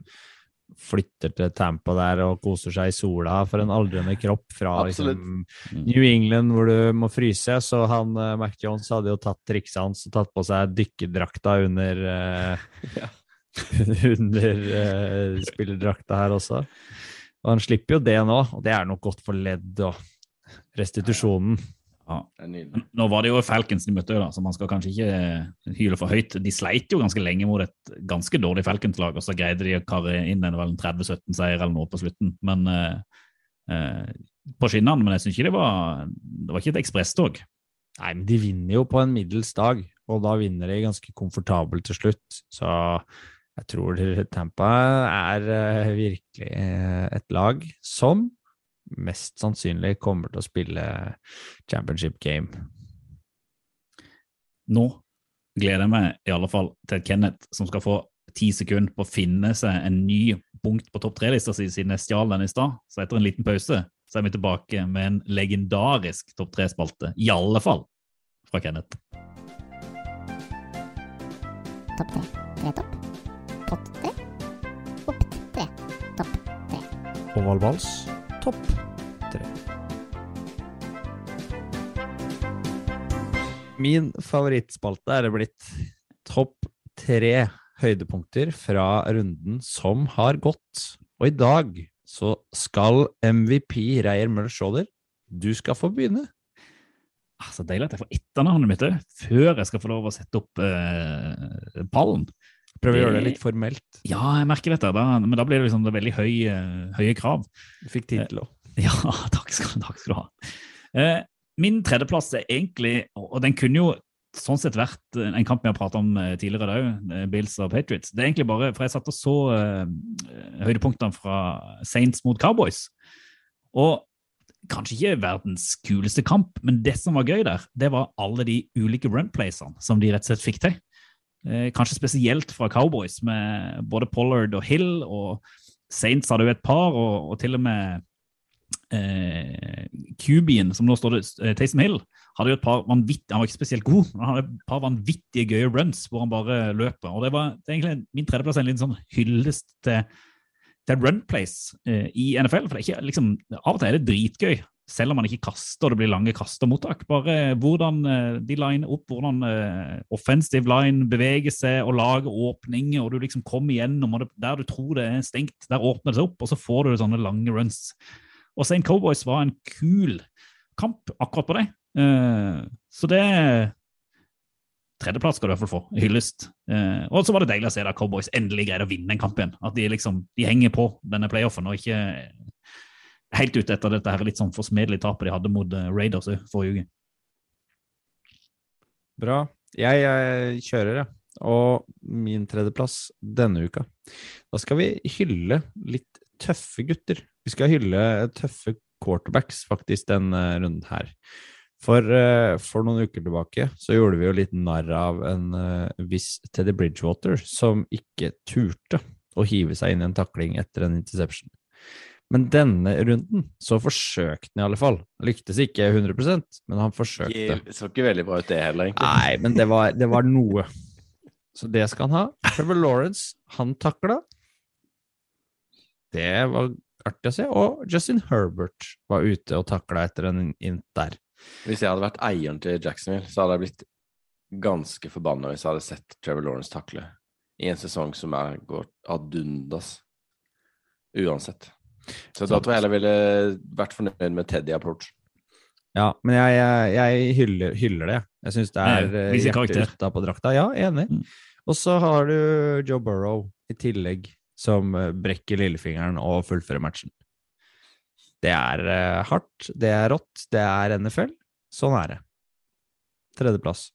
flytter til Tampa der og koser seg i sola for en aldrende kropp fra liksom, Mm. New England hvor du må fryse. Så han eh, Mac Jones hadde jo tatt trikset hans og tatt på seg dykkerdrakta under uh, [laughs] [laughs] Ja. under uh, spillerdrakta her også. Og han slipper jo det nå, og det er nok godt for ledd og restitusjonen. Ja. Det er nydelig. Nå var det jo Falcons de møtte, da, så man skal kanskje ikke hyle for høyt. De sleit jo ganske lenge mot et ganske dårlig Falcons-lag, og så greide de å karre inn en, en 30-17-seier eller noe på slutten. Men eh, eh, På skinnene, men jeg syns ikke det var Det var ikke et ekspresstog. Nei, men de vinner jo på en middels dag, og da vinner de ganske komfortabelt til slutt. Så jeg tror Tampa er eh, virkelig eh, et lag som mest sannsynlig kommer til å spille championship game. Nå gleder jeg meg i alle fall til Kenneth, som skal få ti sekunder på å finne seg en ny punkt på topp tre-lista si siden jeg stjal den i stad. Så etter en liten pause så er vi tilbake med en legendarisk topp tre-spalte. I alle fall fra Kenneth. Topp tre. Tre topp. Pott tre. Opp tre. Topp tre. Ovalvals topp tre. Min favorittspalte er det blitt topp tre høydepunkter fra runden som har gått. Og i dag så skal MVP Reier Møller Schauder, du skal få begynne. Ah, Så deilig at jeg får etternavnet mitt òg, før jeg skal få lov å sette opp eh, pallen. Prøv å gjøre det litt formelt. Ja, jeg merker dette, da, men da blir det liksom det veldig høy, eh, høye krav. Du fikk tid til å. Ja, [laughs] takk skal, takk skal du ha. Eh, min tredjeplass er egentlig, og den kunne jo sånn sett vært en kamp vi har pratet om eh, tidligere òg, Bills og Patriots. Det er egentlig bare, for jeg satt og så eh, høydepunktene fra Saints mot Cowboys. Og kanskje ikke verdens kuleste kamp, men det som var gøy der, det var alle de ulike runplaysene som de rett og slett fikk til. Eh, kanskje spesielt fra Cowboys, med både Pollard og Hill, og Saints hadde jo et par, og, og til og med eh, QB-en, som nå står det, eh, Taysom Hill, hadde jo et par vanvittige, han var ikke spesielt god, men han hadde et par vanvittige gøye runs hvor han bare løper. Og det var det egentlig min tredjeplass en liten sånn hyllest til, til runplays eh, i NFL. For det er ikke, liksom, av og til er det dritgøy, selv om man ikke kaster og det blir lange kast og mottak. Bare hvordan eh, de liner opp, hvordan eh, offensive line beveger seg og lager åpninger, og du liksom kommer igjennom, og det, der du tror det er stengt, der åpner det seg opp, og så får du sånne lange runs. Og St. Cowboys var en kul kamp akkurat på det. Eh, så det Tredjeplass skal du i hvert fall få. Hyllest. Og så var det deilig å se da Cowboys endelig greide å vinne en kamp igjen. At de liksom, de henger på denne playoffen og ikke helt ute etter dette her litt sånn forsmedelige tapet de hadde mot eh, Raiders i forrige uke. Bra. Jeg, jeg kjører, jeg. Og min tredjeplass denne uka. Da skal vi hylle litt tøffe gutter. Vi skal hylle tøffe quarterbacks faktisk denne runden her. For, eh, for noen uker tilbake så gjorde vi jo litt narr av en eh, viss Teddy Bridgewater som ikke turte å hive seg inn i en takling etter en interception. Men denne runden så forsøkte han i alle fall. Lyktes ikke 100% men han forsøkte. Det så ikke veldig bra ut, det heller, egentlig. Nei, men det var, det var noe. Så det skal han ha. Trevor Lawrence, han takla. Det var artig å se. Og Justin Herbert var ute og takla etter en int der. Hvis jeg hadde vært eieren til Jacksonville, så hadde jeg blitt ganske forbanna hvis jeg hadde sett Trevor Lawrence takle i en sesong som er går ad undas. Uansett. Så da tror jeg heller ville vært fornøyd med Teddy-approach. Ja, men jeg, jeg, jeg hyller, hyller det. Jeg syns det er Ja, eh, viser hjertet drakta. Ja, enig. Mm. Og så har du Joe Burrow i tillegg, som eh, brekker lillefingeren og fullfører matchen. Det er uh, hardt, det er rått, det er NFL. Sånn er det. Tredjeplass.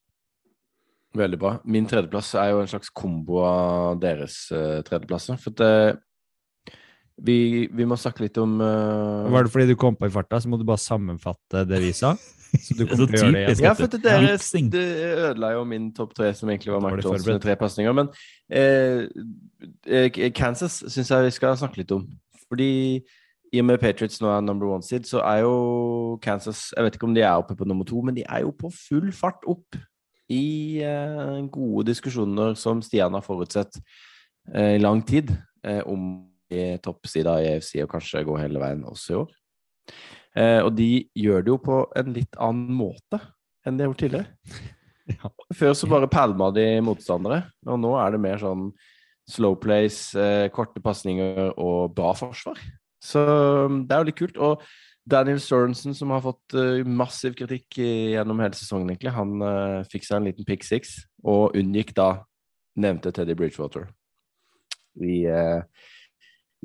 Veldig bra. Min tredjeplass er jo en slags kombo av deres uh, tredjeplasser. For eh, vi, vi må snakke litt om uh... Var det fordi du kom på i farta, så må du bare sammenfatte det vi sa? [laughs] Så du er kommer til å gjøre det igjen? Ja, for det, dere, det ødela jo min topp tre, som egentlig var Mark Johnson tre pasninger. Men eh, eh, Kansas syns jeg vi skal snakke litt om. Fordi i og med Patriots nå er number one seed, så er jo Kansas Jeg vet ikke om de er oppe på nummer to, men de er jo på full fart opp i eh, gode diskusjoner som Stian har forutsett eh, i lang tid, eh, om toppsida i AFC og kanskje gå hele veien også i år. Eh, og de gjør det jo på en litt annen måte enn de har gjort tidligere. [laughs] Ja. Før så bare pælma de motstandere, og nå er det mer sånn slow plays, eh, korte pasninger og bra forsvar. Så um, det er jo litt kult. Og Daniel Sorensen, som har fått uh, massiv kritikk gjennom hele sesongen, egentlig, han uh, fikk seg en liten pick six og unngikk da nevnte Teddy Bridgewater i, eh,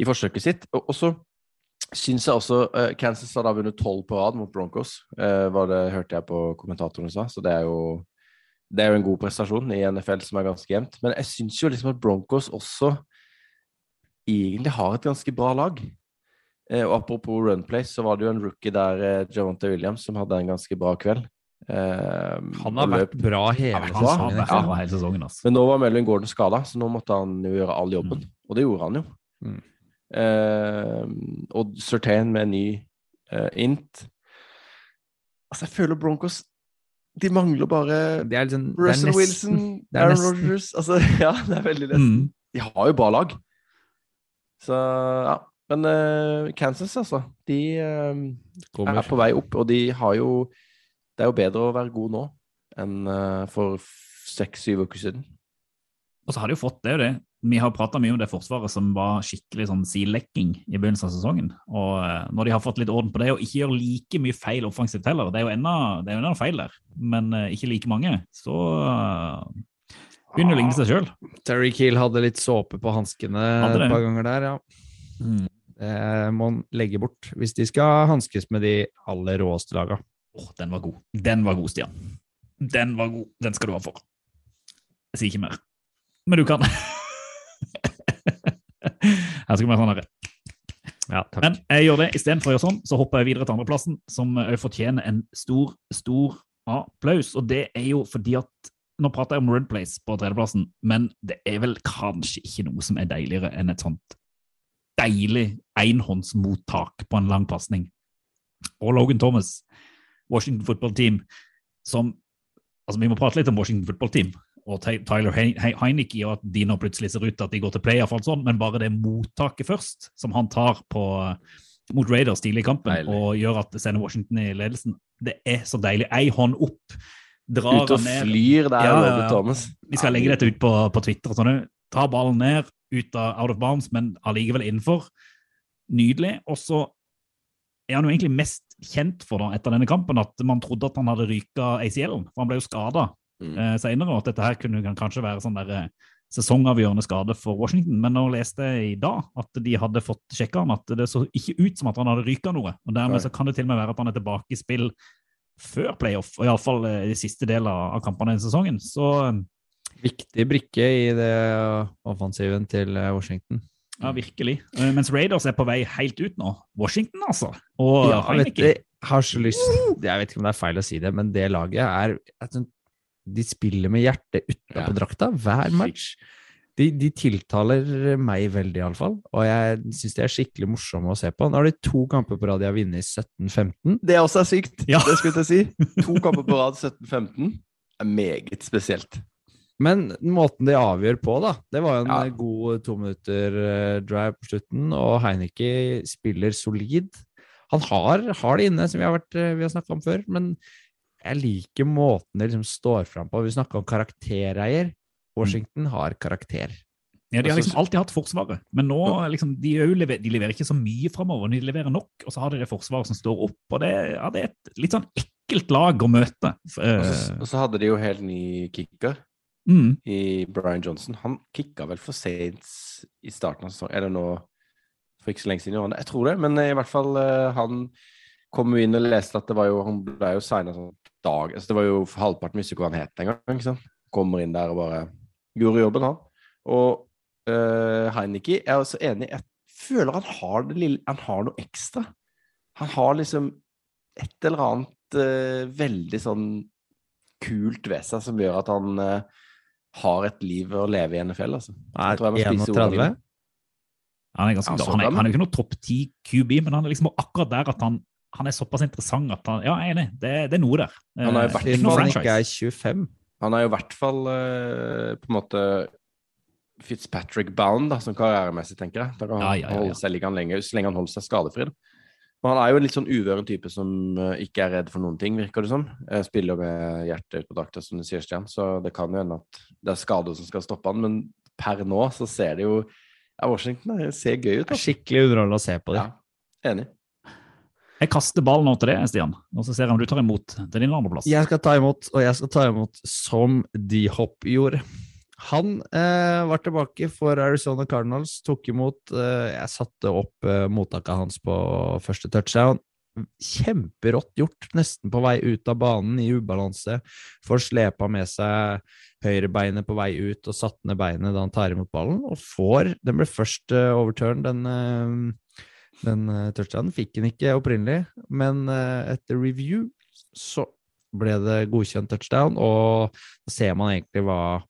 i forsøket sitt. Og, og så syns jeg også uh, Kansas har da vunnet tolv på rad mot Broncos, uh, var det hørte jeg på kommentatorene sa, så det er jo det er jo en god prestasjon i NFL som er ganske jevnt. Men jeg syns jo liksom at Broncos også egentlig har et ganske bra lag. Eh, og apropos runplay, så var det jo en rookie der, eh, Javante Williams, som hadde en ganske bra kveld. Eh, Han har vært bra hele sesongen. Ja. hele sesongen. Altså. Men nå var Melvin Gordon skada, så nå måtte han jo gjøre all jobben. Og det gjorde han jo. Mm. Eh, og Surtain med en ny eh, int. Altså, jeg føler Broncos De mangler bare Det liksom Russell Wilson, Aaron Rogers Altså, [laughs] ja, det er veldig nesten. Mm. De har jo bra lag. Så ja. Men uh, Kansas, altså. De uh, er på vei opp, og de har jo Det er jo bedre å være god nå enn uh, for seks-syv uker siden. Og så har de jo fått det, jo det. Vi har prata mye om det forsvaret som var skikkelig sånn silekking i begynnelsen av sesongen. Og eh, når de har fått litt orden på det, og ikke gjør like mye feil offensivt heller, det er jo enda, det er enda feil der, men eh, ikke like mange, så eh, begynner det å ligne seg sjøl. Terry Keel hadde litt såpe på hanskene et par ganger der, ja. Mm. Det må han legge bort hvis de skal hanskes med de aller råeste laga. Oh, den var god. Den var god, Stian. Den var god. Den skal du ha for. Jeg sier ikke mer. Men du kan. [laughs] Her skal vi ha sånn herre. Ja. Men jeg gjør det istedenfor å gjøre sånn, så hopper jeg videre til andreplassen, som òg fortjener en stor, stor applaus. Og det er jo fordi at Nå prater jeg om Red Place på tredjeplassen, men det er vel kanskje ikke noe som er deiligere enn et sånt deilig enhåndsmottak på en lang pasning. Og Logan Thomas, Washington Football Team, som Altså, vi må prate litt om Washington Football Team og Tyler Hein- Hein- Heineke, og at de nå plutselig ser ut til at de går til playoff, alt sånt, men bare det mottaket først, som han tar på, mot Raiders tidlig i kampen, Deilig. og gjør at det sender Washington i ledelsen, det er så deilig. Ei hånd opp, drar Ut og ned. flyr der, Ja, ja, Robert. Thomas. Vi skal legge dette ut på, på Twitter. Sånn, ta ballen ned, ut av out of bounds, men allikevel innenfor. Nydelig. Og så er han jo egentlig mest kjent for da, etter denne kampen at man trodde at han hadde ryka ACL-en, for han ble jo skada Mm. eh, senere, og at dette her kunne kanskje være sånn der uh, sesongavgjørende skade for Washington. Men nå leste jeg i dag at de hadde fått sjekka han, at det så ikke ut som at han hadde ryka noe. og Dermed så kan det til og med være at han er tilbake i spill før playoff, og iallfall uh, i siste del av, av kampene i sesongen. Så eh, Viktig brikke i det offensiven til eh, Washington. Ja, virkelig. Eh, Mens Raiders er på vei helt ut nå. Washington, altså. Og Ja, vet Heineke. jeg har så lyst Jeg vet ikke om det er feil å si det, men det laget er jeg tror De spiller med hjertet utapå Ja. drakta hver match. De, de tiltaler meg veldig, iallfall. Og jeg syns de er skikkelig morsomme å se på. Nå har de to kamper på rad de har vunnet 17-15. Det også er sykt. Ja. Det skulle jeg si. To kamper på rad 17-15 er meget spesielt. Men måten de avgjør på, da Det var jo en Ja. god to minutter eh, drive på slutten, og Heineke spiller solid. Han har, har det inne, som vi har, vært, eh, vi har snakka om før, men jeg liker måten det liksom står fram på. Vi snakka om karaktereier. Washington har karakter. Ja, De har liksom alltid hatt Forsvaret, men nå liksom, de, er lever, de leverer ikke så mye framover. De leverer nok, og så har de det Forsvaret som står opp. og Det, ja, det er et litt sånn ekkelt lag å møte. Eh, Og så, og så hadde de jo helt ny kicker mm, i Brian Johnson. Han kicka vel for sent i starten av sesongen, eller nå for ikke så lenge siden. Jeg tror det, men i hvert fall eh, han kom jo inn og leste at det var jo, han ble jo signa sånn dag altså Det var jo halvparten visste ikke hva han het engang. ikke sant? Kommer inn der og bare gjorde jobben, han. Og uh, Heineke er også enig. Jeg føler han har det lille Han har noe ekstra. Han har liksom et eller annet uh, veldig sånn kult ved seg som gjør at han uh, har et liv å leve i NFL, altså. Ordene 31. mine. han er ganske Ja, han, er, han er jo ikke noe topp ti QB, men han er liksom akkurat der at han, han er såpass interessant at han Ja, jeg er enig. Det, det er noe der. Han er jo hvert fall ikke Siden noe han ikke franchise. er 25. Han er jo i hvert fall eh, på en måte Fitzpatrick-bound da, som karrieremessig, tenker jeg. Da kan han Ja, ja, ja, ja. holde seg liggende han lenge, så lenge han holder seg skadefri. da. Men han er jo en litt sånn uvøren type som eh, ikke er redd for noen ting, virker det som. Jeg spiller med hjertet ut på drakta, som du sier, Stian, så det kan jo hende at det er skader som skal stoppe han, men per nå så ser det jo ja, Washington ser gøy ut. Det er Altså. skikkelig underholdende å se på dem. Ja, enig. Jeg kaster ballen over til deg, Stian, og så ser jeg om du tar imot til din andreplass. Jeg skal ta imot, og jeg skal ta imot som D-Hop gjorde. Han eh, var tilbake for Arizona Cardinals, tok imot eh, Jeg satte opp eh, mottaket hans på første touchdown. Kjemperått gjort, nesten på vei ut av banen i ubalanse. Får slepa med seg høyrebeinet på vei ut og satt ned beinet da han tar imot ballen, og får Den ble først uh, overturn, den, eh, den eh, touchdownen. Fikk han ikke opprinnelig, men eh, etter review så ble det godkjent touchdown, og da ser man egentlig hva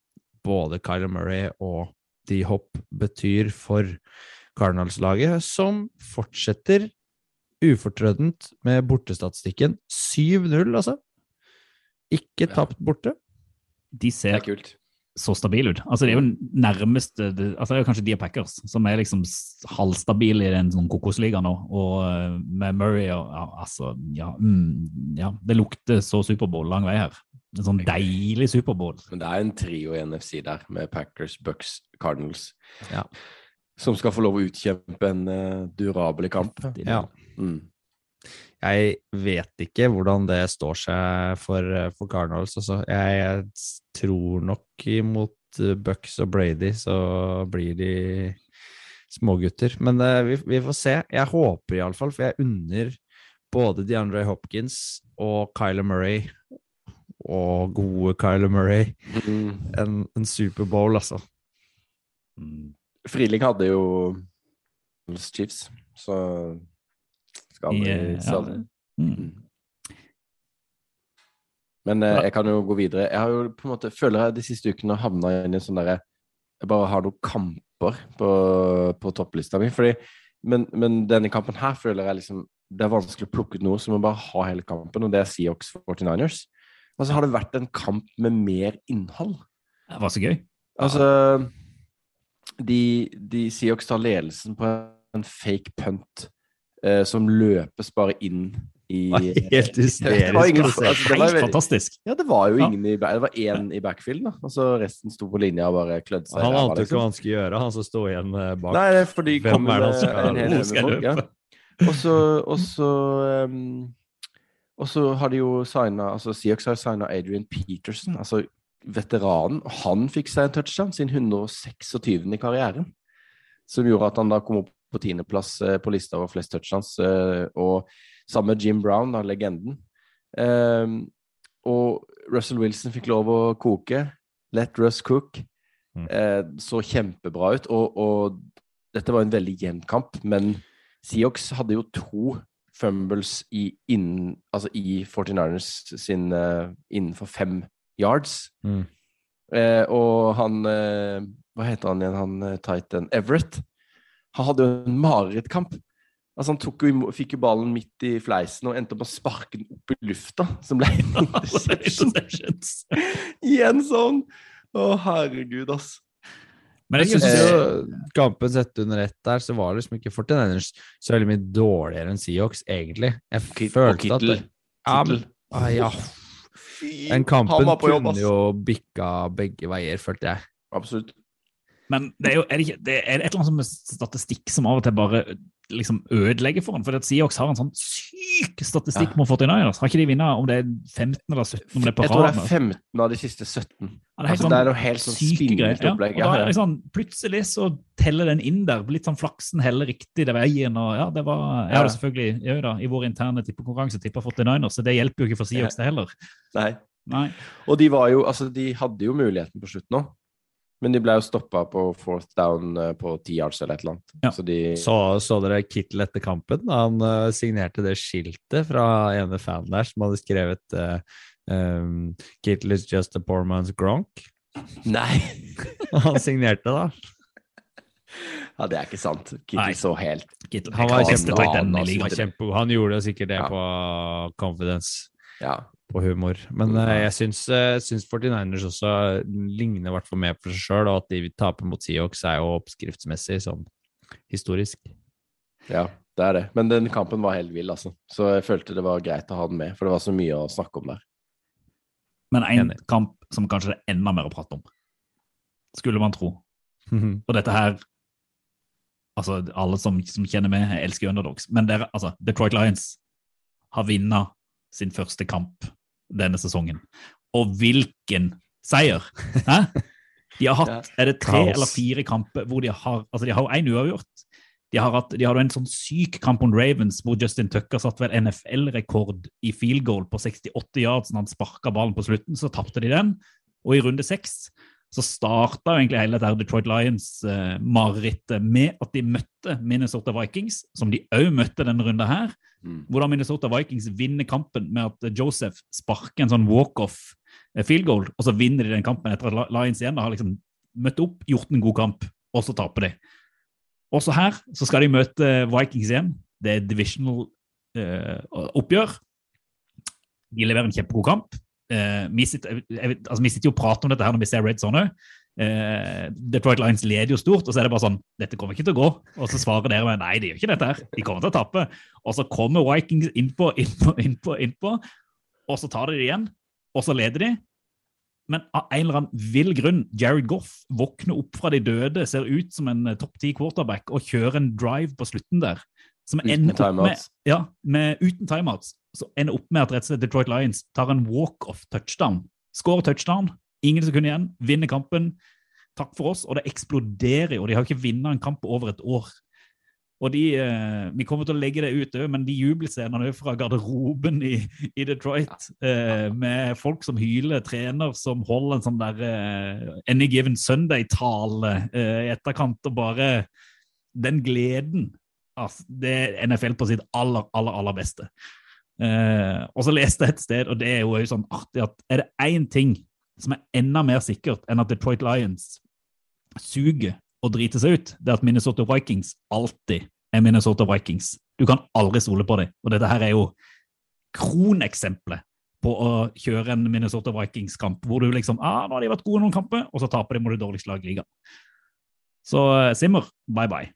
både Kyler Murray og D-Hop betyr for Cardinals-laget, som fortsetter ufortrødent med bortestatistikken. 7-0, altså. Ikke tapt borte. De Det ser er kult. Så stabil ut. Altså, det er jo nærmest det, altså, det er jo kanskje de Packers, som er liksom halvstabile i den sånn kokosliga nå. Og eh, med Murray og ja, altså, ja, mm, ja, det lukter så Superbowl lang vei her. En sånn deilig Superbowl. Men det er en trio i NFC der, med Packers, Bucks, Cardinals. Ja. Som skal få lov å utkjempe en uh, durabel kamp. Ja. Mm. Jeg vet ikke hvordan det står seg for, for Cardinals. Altså. Jeg tror nok imot eh, Bucks og Brady så blir de smågutter. Men eh, vi, vi får se. Jeg håper iallfall, for jeg unner både DeAndre Hopkins og Kyler Murray og gode Kyler Murray Mm. en, en Superbowl, altså. Mm. Friling hadde jo Chiefs, så skal vi ja. Mm. Men eh, jeg kan jo gå videre. Jeg har jo på en måte, føler jeg de siste ukene har havna inn i en sånn derre Jeg bare har noen kamper på, på topplista mi. Fordi, men, men denne kampen her føler jeg liksom Det er vanskelig å plukke ut noe, så må bare ha hele kampen, og det er Seahawks 49ers. Og så har det vært en kamp med mer innhold. Det var så gøy. Altså De, de Seahawks tar ledelsen på en fake punt eh, som løpes bare inn i [laughs] Helt hysterisk altså, det var Helt fantastisk. Ja, det var jo ingen i Det var én i backfield, da. Og så resten sto på linja og bare klødde seg. Han ante ikke liksom. hva han skulle gjøre, han som sto igjen eh, bak. Nei, det er fordi Hvem er det han skal- en hel skal folk. Ja. løpe? Og så Og så um, Og så har de jo signa Altså Seahawks har signa Adrian Peterson, altså veteranen. Han fikk seg en touchdown, sin 126. i karrieren. Som gjorde at han da kom opp på tiendeplass eh, på lista over flest touchdowns. eh, Og sammen med Jim Brown, da, legenden. Ehm, og Russell Wilson fikk lov å koke. Let Russ cook. Mm. Eh, så kjempebra ut. Og, og dette var en veldig jevn kamp, men Seahawks hadde jo to fumbles i, innen, altså i 49ers sin uh, innenfor fem yards. Mm. Eh, og han eh, Hva heter han igjen, han Titan Everett? Han hadde jo en marerittkamp. Altså Han tok jo, fikk jo ballen midt i fleisen og endte opp med å sparke den opp i lufta, som ble [laughs] en interception. Interceptions. [laughs] Igjen sånn! Å, herregud, ass. Men Jeg syns jo kampen sett under ett der, så var det liksom ikke 49ers så veldig mye dårligere enn Seahawks, egentlig. Jeg Kit- og følte at det, ja, men, ah, ja, Den kampen jobb, kunne jo bikka begge veier, følte jeg. Absolutt. Men det er jo er det ikke, det er et eller annet som med statistikk som av og til bare liksom ødelegger for ham. For Seahawks har en sånn syk statistikk Ja. mot 49ers. Har ikke de vunnet om det er 15 eller 17 om det er på Jeg tror det er 15 av de siste 17. Ja, det er Altså, sånn det er noe helt sånn spinnvilt opplegg. Ja, ja. sånn, plutselig så teller den inn der. Litt sånn flaksen heller riktig det veien. og ja, det var, Jeg hadde selvfølgelig jeg da, i vår interne tippekonkurranse tippa 49ers, så det hjelper jo ikke for Seahawks det heller. Nei. Nei. Og de var jo Altså, de hadde jo muligheten på slutten òg, men de ble jo stoppa på fourth down eh, på ti yards eller et eller annet. Ja. Så de Så, så dere Kittel etter kampen? Han uh, signerte det skiltet fra ene fanen der som hadde skrevet uh, um, 'Kittel is just a poor man's gronk'. Nei! [laughs] Han signerte da. Ja, det er ikke sant. Kittel Nei. så helt Kittel, Han var jeg kan beste kjempe- tight enden i han han gjorde sikkert det Ja. på confidence, Ja. på humor. Men uh, jeg syns, uh, syns 49ers også ligner i hvert fall mer på seg sjøl, og at de taper mot Seahawks er jo oppskriftsmessig sånn historisk. ja, det er det. Men den kampen var helt vill, altså. Så jeg følte det var greit å ha den med, for det var så mye å snakke om der. Men en kamp som kanskje det er enda mer å prate om, skulle man tro. Og dette her Altså, alle som, som kjenner meg, elsker underdogs. Men dere, altså, Detroit Lions har vunnet sin første kamp denne sesongen. Og hvilken seier! Hæ? De har hatt er det tre Kaos. eller fire kamper hvor de har altså de har én uavgjort. De har hatt, de har en sånn syk kamp mot Ravens hvor Justin Tucker satt vel NFL-rekord i field goal på 68 yards når han sparka ballen på slutten. Så tapte de den. Og i runde seks så starta egentlig hele dette Detroit Lions-marerittet med at de møtte Minnesota Vikings, som de òg møtte denne runden her. Mm. Hvor da Minnesota Vikings vinner kampen med at Joseph sparker en sånn walk-off eh, field goal, og så vinner de den kampen etter at Lions igjen har liksom møtt opp, gjort en god kamp, og så taper de. Også her så skal de møte Vikings igjen. Det er divisional eh, oppgjør. De leverer en kjempegod kamp. Eh, vi, sitter, altså, vi sitter jo og prater om dette her når vi ser Red Zone òg. Eh, Detroit Lions leder jo stort, og så er det bare sånn Dette kommer ikke til å gå. Og så svarer dere med nei, de gjør ikke dette her. De kommer til å tape. Og så kommer Vikings innpå, innpå, innpå, innpå, og så tar de det igjen. Og så leder de. Men av en eller annen vill grunn, Jared Goff våkner opp fra de døde, ser ut som en eh, topp ti quarterback og kjører en drive på slutten der. Som Uten opp med, timeouts. ja, med, uten timeouts. Så ender opp med at rett og slett Detroit Lions tar en walk-off touchdown. Skårer touchdown, ingen sekunder igjen, vinner kampen. Takk for oss. Og det eksploderer jo. De har ikke vunnet en kamp på over et år. Og de, eh, Vi kommer til å legge det ut òg, men de jubelscenene fra garderoben i, i Detroit, eh, med folk som hyler, trener som holder en sånn der eh, Any Given Sunday-tale eh, i etterkant, og bare den gleden altså, Det er NFL på sitt aller, aller, aller beste. Eh, og så leste jeg et sted, og det er jo sånn artig at er det én ting som er enda mer sikkert enn at Detroit Lions suger og driter seg ut, det er at Minnesota Vikings alltid er Minnesota Vikings. Du kan aldri stole på dem. Og dette her er jo kroneksempelet på å kjøre en Minnesota Vikings-kamp, hvor du liksom ah, nå har de vært gode noen kamper, og så taper de mot det dårligste laget i ligaen. Så eh, Simmer, bye bye.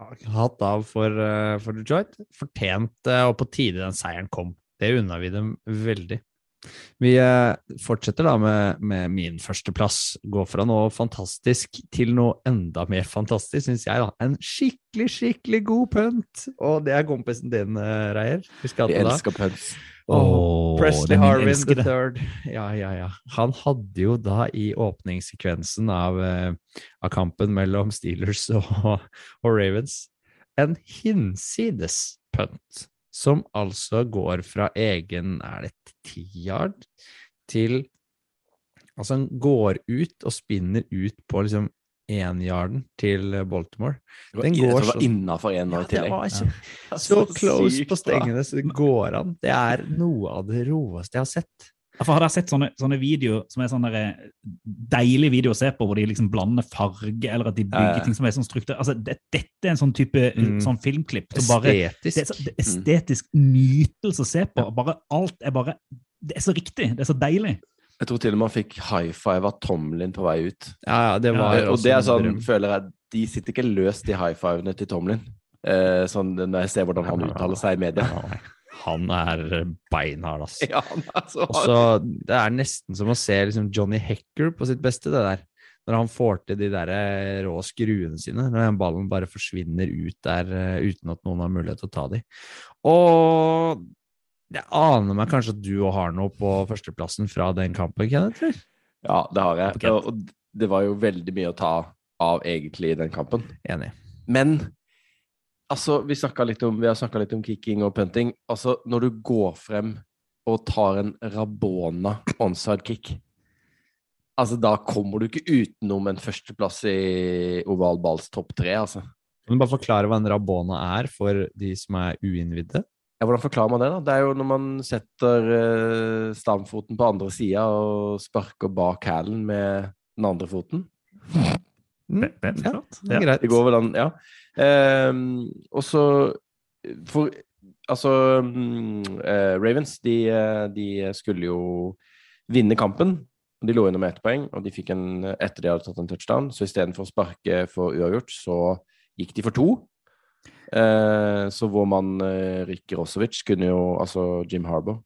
Hatt av for, eh, for Detroit. Fortjent, eh, og på tide den seieren kom. Det unna vi dem veldig. Vi eh, fortsetter da med, med min førsteplass. Går fra noe fantastisk til noe enda mer fantastisk, syns jeg. da. En skikkelig, skikkelig god punt! Og det er kompisen din, eh, Reier. Vi elsker punts. Presley Harvin the third. Ja, ja, ja. Han hadde jo da i åpningssekvensen av, eh, av kampen mellom Steelers og, og Ravens en hinsides punt, som altså går fra egen Er det ti yard til Altså, han går ut og spinner ut på liksom ényarden til Baltimore. Den Det var, var innafor én Ja, i det tillegg. var ikke [laughs] så close på stengene så det går an. Det er noe av det roeste jeg har sett. For har dere sett sånne, sånne videoer som er sånne der, deilige videoer å se på, hvor de liksom blander farge, eller at de bygger ja. ting som er sånn struktur Altså, det, dette er en sånn type Mm. sånn filmklipp som bare det er, Estetisk. så, det er estetisk nytelse å se på. Bare, alt er bare Det er så riktig. Det er så deilig. Jeg tror til og med han fikk high five av Tomlin på vei ut. Ja, ja, det var ja, og det er sånn, føler jeg, de sitter ikke løst i high fivene til Tomlin. Eh, sånn når jeg ser hvordan han uttaler seg i media. Han er beinhard, altså. [laughs] Ja, han er så Og så, det er nesten som å se liksom Johnny Hecker på sitt beste, det der. Når han får til de der eh, rå skruene sine, når den ballen bare forsvinner ut der eh, uten at noen har mulighet til å ta de. Og jeg aner meg kanskje at du òg har noe på førsteplassen fra den kampen, Kenneth? Ja, det har jeg. Og det var jo veldig mye å ta av egentlig i den kampen. Enig. Men altså, vi, litt om, vi har snakka litt om kicking og punting. Altså, når du går frem og tar en Rabona onside kick Altså, da kommer du ikke utenom en førsteplass i oval balls topp tre, altså. Kan du bare forklare hva en rabona er for de som er uinnvidde? Ja, hvordan forklarer man det, da? Det er jo når man setter uh, stamfoten på andre sida og sparker bak hælen med den andre foten. Mm, ja, det er greit. Det går vel an, ja. Ehm, og så For altså eh, Ravens, de, de skulle jo vinne kampen. De lå under med ett poeng, og de fikk en etter de hadde tatt en touchdown. Så istedenfor å sparke for uavgjort, så gikk de for to. Eh, så vår mann eh, Ricky Rosovic kunne jo, altså Jim Harbour,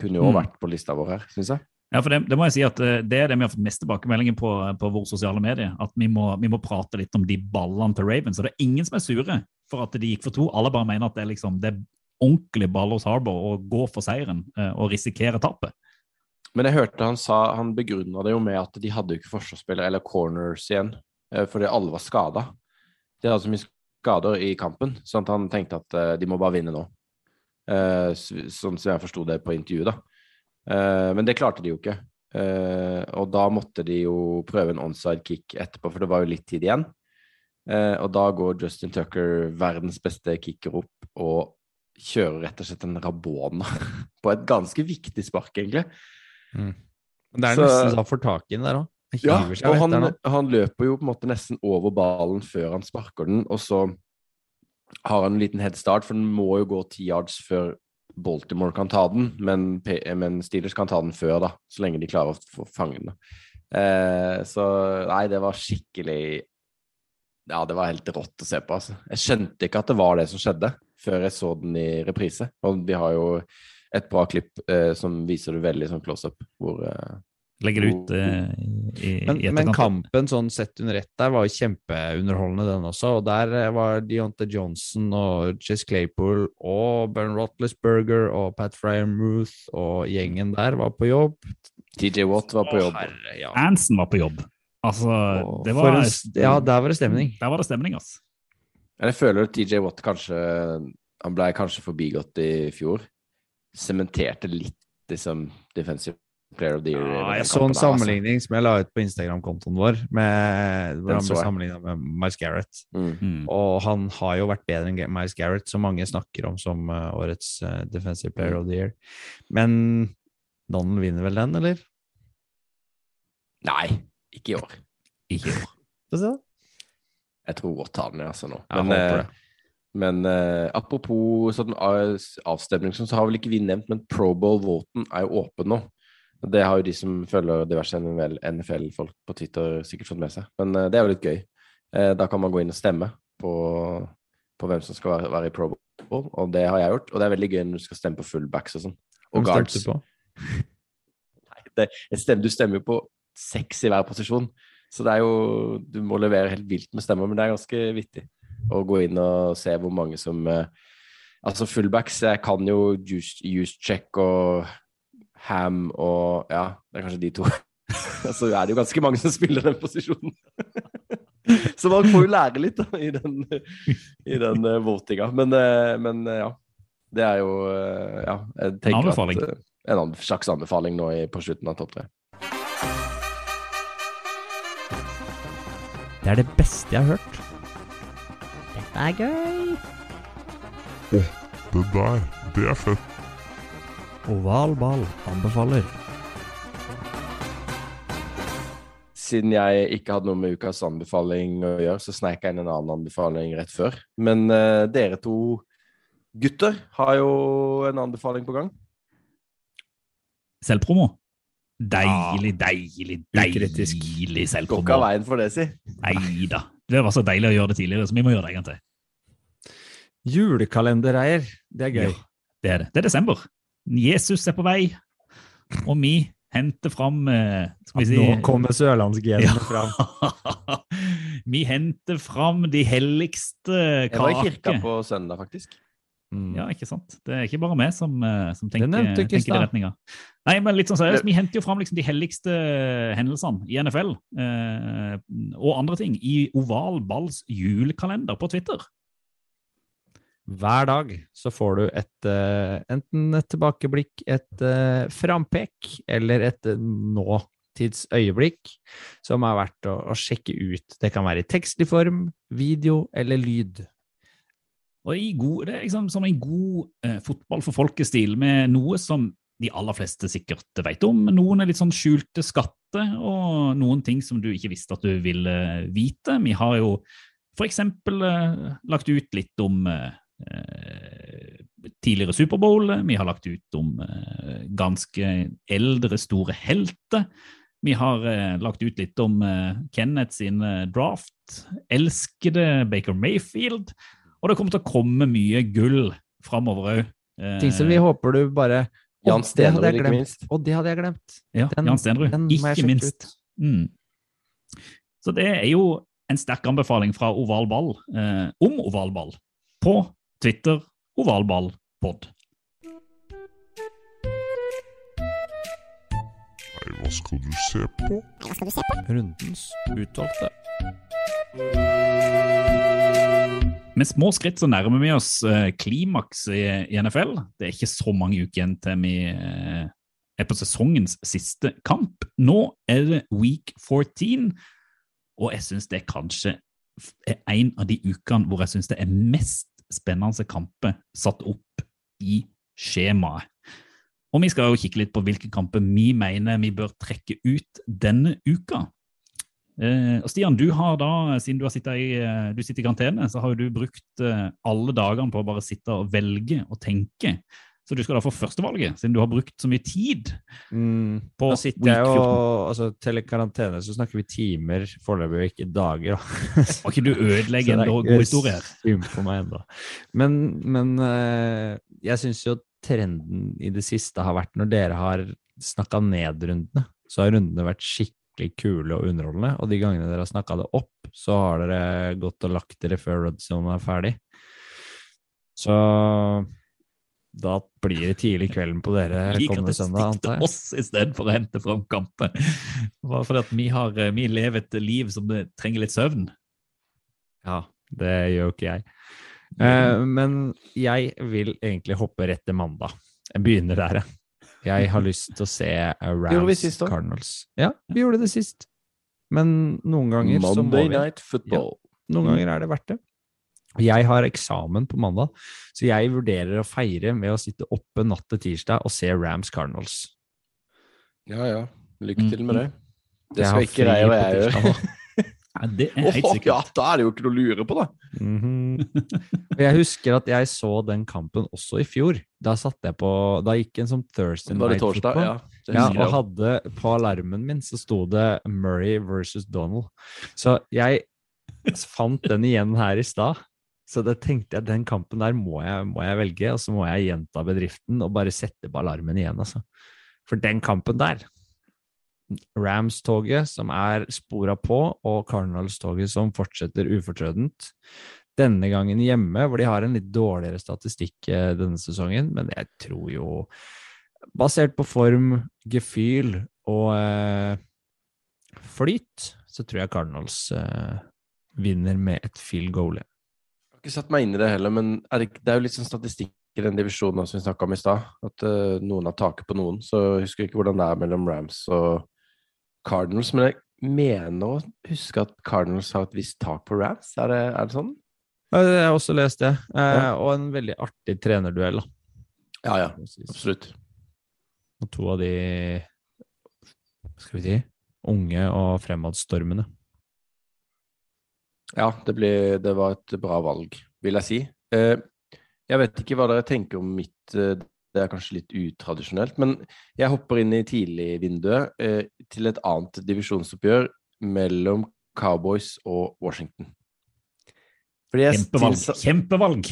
kunne jo Mm. vært på lista vår her, syns jeg. Ja, for det, det må jeg si at eh, det er det vi har fått mest tilbakemeldinger på på våre sosiale medier. At vi må, vi må prate litt om de ballene til Ravens. Og det er ingen som er sure for at de gikk for to. Alle bare mener at det er liksom det er ordentlig hos Harbour å gå for seieren eh, og risikere tapet. Men jeg hørte han sa Han begrunna det jo med at de hadde jo ikke forsvarsspillere eller corners igjen, eh, fordi alle var skada. De hadde så mye skader i kampen, at han tenkte at eh, de må bare vinne nå. Eh, Sånn som jeg forsto det på intervjuet, da. Eh, Men det klarte de jo ikke. Eh, Og da måtte de jo prøve en onside kick etterpå, for det var jo litt tid igjen. Eh, Og da går Justin Tucker, verdens beste kicker, opp og kjører rett og slett en rabona [laughs] på et ganske viktig spark, egentlig. Mm. det er Så- nesten så han får tak i den der òg. Ja, og han, han løper jo på en måte nesten over ballen før han sparker den, og så har han en liten head start, for den må jo gå ti yards før Baltimore kan ta den, men, men Steelers kan ta den før, da, så lenge de klarer å få fange den. Eh, så nei, det var skikkelig Ja, det var helt rått å se på, altså. Jeg skjønte ikke at det var det som skjedde, før jeg så den i reprise. Og vi har jo et bra klipp eh, som viser det veldig sånn close up, hvor eh, Legger det ut eh, i, Men, i men kampen sånn sett under ett der var jo kjempeunderholdende, den også. Og der eh, var Deontay Johnson og Chess Claypool og Bern Rotlesberger og Pat Fryermuth og gjengen der var på jobb. TJ Watt var på jobb. herre, ja. Anson var på jobb. Altså, det var en ja, der var det stemning. Der var det stemning, altså. Jeg føler at TJ Watt kanskje Han ble kanskje forbigått i fjor. Sementerte litt liksom defensive player of the year. Ja, jeg så en altså. sammenligning som jeg la ut på Instagram-kontoen vår, med, hvor Den han ble sammenligna med Miles Garrett. Mm. Mm. Og han har jo vært bedre enn Miles Garrett, som mange snakker om som eh, årets eh, defensive player of the year. Men Donald vinner vel den, eller? Nei, ikke i år. [laughs] Ikke i år. Få se, da. Jeg tror godt han den altså nå. Jeg Men, håper det. men eh, apropos sånn avstemning, sånn, så har vel ikke vi nevnt, men Pro Bowl-voten er jo åpen nå. Det har jo de som følger diverse NFL-folk på Twitter sikkert fått med seg. Men eh, det er jo litt gøy. Eh, da kan man gå inn og stemme på, på hvem som skal være, være i Pro Bowl, og det har jeg gjort. Og det er veldig gøy når du skal stemme på fullbacks og sånn. Og Hvem guards. du på? [laughs] Nei, det, stemmer, du stemmer jo på seks i hver posisjon. Så det er jo Du må levere helt vilt med stemmer, men det er ganske vittig å gå inn og se hvor mange som eh, Altså fullbacks Jeg kan jo use check og ham og Ja, det er kanskje de to. [laughs] Så er det jo ganske mange som spiller den posisjonen. [laughs] Så man får jo lære litt da, i den, i den uh, votinga. Men, uh, men uh, ja. Det er jo Ja, jeg tenker anbefaling. at En slags anbefaling nå i, på slutten av topp tre. Det er det beste jeg har hørt. Dette er gøy. Det der, det er fett. Oval ball anbefaler. Siden jeg ikke hadde noe med ukas anbefaling å gjøre, så sneik jeg inn en annen anbefaling rett før. Men uh, dere to gutter har jo en anbefaling på gang. Selvpromo. Deilig, deilig, deilig deilig Går ikke av veien for det, si. Nei da. Det var så deilig å gjøre det tidligere, så vi må gjøre det en gang til. Julekalendereier. Det er gøy. Ja, det er det. Det er desember. Jesus er på vei, og vi henter fram eh, Skal vi si Nå kommer sørlandsgenene Ja. fram. [laughs] Vi henter fram de helligste Jeg var i kirka på søndag, faktisk. Mm. Ja, ikke sant? Det er ikke bare meg som, eh, som tenker, i tenker i den retninga. Nei, men litt sånn seriøst, vi henter jo fram liksom de helligste hendelsene i NFL eh, og andre ting i Oval Balls julekalender på Twitter. Hver dag så får du et eh, enten et tilbakeblikk, et uh, frampek eller et uh, nåtidsøyeblikk som er verdt å, å sjekke ut. Det kan være i tekstlig form, video eller lyd. Og god, det er liksom som en god eh, fotball for folkestil, med noe som de aller fleste sikkert vet om. Noen er litt sånn skjulte skatter, og noen ting som du ikke visste at du ville vite. Vi har jo f.eks. eh, lagt ut litt om eh, eh, tidligere Superbowl. Vi har lagt ut om eh, ganske eldre, store helter. Vi har eh, lagt ut litt om eh, Kenneth sin eh, draft. Elskede Baker Mayfield. Og det kommer til å komme mye gull framover òg. Ting som vi håper du bare Jan jeg ikke minst. Og det hadde jeg glemt. Ja, Den- Jan Stenrud. Ikke minst. Mm. Så det er jo en sterk anbefaling fra Oval Ball eh, om Oval Ball på Twitter ovalballpod. Nei, hva skal du se på? Hva skal du se på? Rundens utvalgte. Med små skritt så nærmer vi oss eh, klimaks i, i NFL. Det er ikke så mange uker igjen til vi eh, er på sesongens siste kamp. Nå er det week 14, og jeg syns det er kanskje er en av de ukene hvor jeg syns det er mest spennende kamper satt opp i skjemaet. Og vi skal jo kikke litt på hvilke kamper vi mener vi bør trekke ut denne uka. Eh, Stian, du har da, siden du, har sittet i, eh, du sitter i karantene, så har du brukt eh, alle dagene på å bare sitte og velge og tenke. Så du skal da få førstevalget, siden du har brukt så mye tid Mm, på week jo 14. altså, Til karantene så snakker vi timer foreløpig, ikke dager. da. [laughs] Må ikke du ødelegge en god historie her? Men, men eh, jeg syns jo trenden i det siste har vært når dere har snakka ned rundene, så har rundene vært skikkelig kule og underholdende. Og de gangene dere har snakka det opp, så har dere gått og lagt dere før Red er ferdig. Så da blir det tidlig kvelden på dere liker at det søndag, stikker antar til jeg. oss istedenfor å hente fram kamper. Bare fordi at vi, har, eh, vi lever et liv som det trenger litt søvn. Ja, det gjør ikke jeg. Eh, men jeg vil egentlig hoppe rett til mandag. Jeg begynner der, jeg. Jeg har lyst til å se eh, Rams. Cardinals. Ja, vi gjorde det sist. Men noen ganger så må Monday vi. Night Football. Noen ganger er det verdt det. Jeg har eksamen på mandag, så jeg vurderer å feire med å sitte oppe natt til tirsdag og se Rams Cardinals. Ja, ja. Lykke til med det. Det skal ikke Reier og jeg gjøre. [laughs] Ja, det er helt sikkert. ja, da er det jo ikke noe å lure på, da. Mm -hmm. Jeg husker at jeg så den kampen også i fjor. Da satte jeg på Da gikk en som Thursday Night torsdag? Football. Ja. Ja, og hadde på alarmen min så sto det Murray versus Donald. Så jeg [laughs] fant den igjen her i stad. Så da tenkte jeg den kampen der må jeg, må jeg velge, og så må jeg gjenta bedriften og bare sette på alarmen igjen, altså. For den kampen der, Rams-toget som er spora på, og Cardinals-toget som fortsetter ufortrødent. Denne gangen hjemme, hvor de har en litt dårligere statistikk eh, denne sesongen, men jeg tror jo Basert på form, gefühl og eh, flyt, så tror jeg Cardinals eh, vinner med et field goal. Ikke satt meg inn i det heller, men er det, det er jo litt sånn statistikk i den divisjonen som vi snakka om i stad. At uh, noen har taket på noen. Så jeg husker ikke hvordan det er mellom Rams og Cardinals. Men jeg mener å huske at Cardinals har et visst tak på Rams. Er det, er det sånn? Ja, Jeg har også lest det, eh, Ja. og en veldig artig trenerduell. da. Ja, ja. Absolutt. Og to av de hva skal vi si, unge og fremadstormende. Ja, det, ble, det var et bra valg, vil jeg si. Eh, jeg vet ikke hva dere tenker om mitt eh, Det er kanskje litt utradisjonelt, men jeg hopper inn i tidligvinduet eh, til et annet divisjonsoppgjør mellom Cowboys og Washington. Jeg, Kjempevalg. Kjempevalg.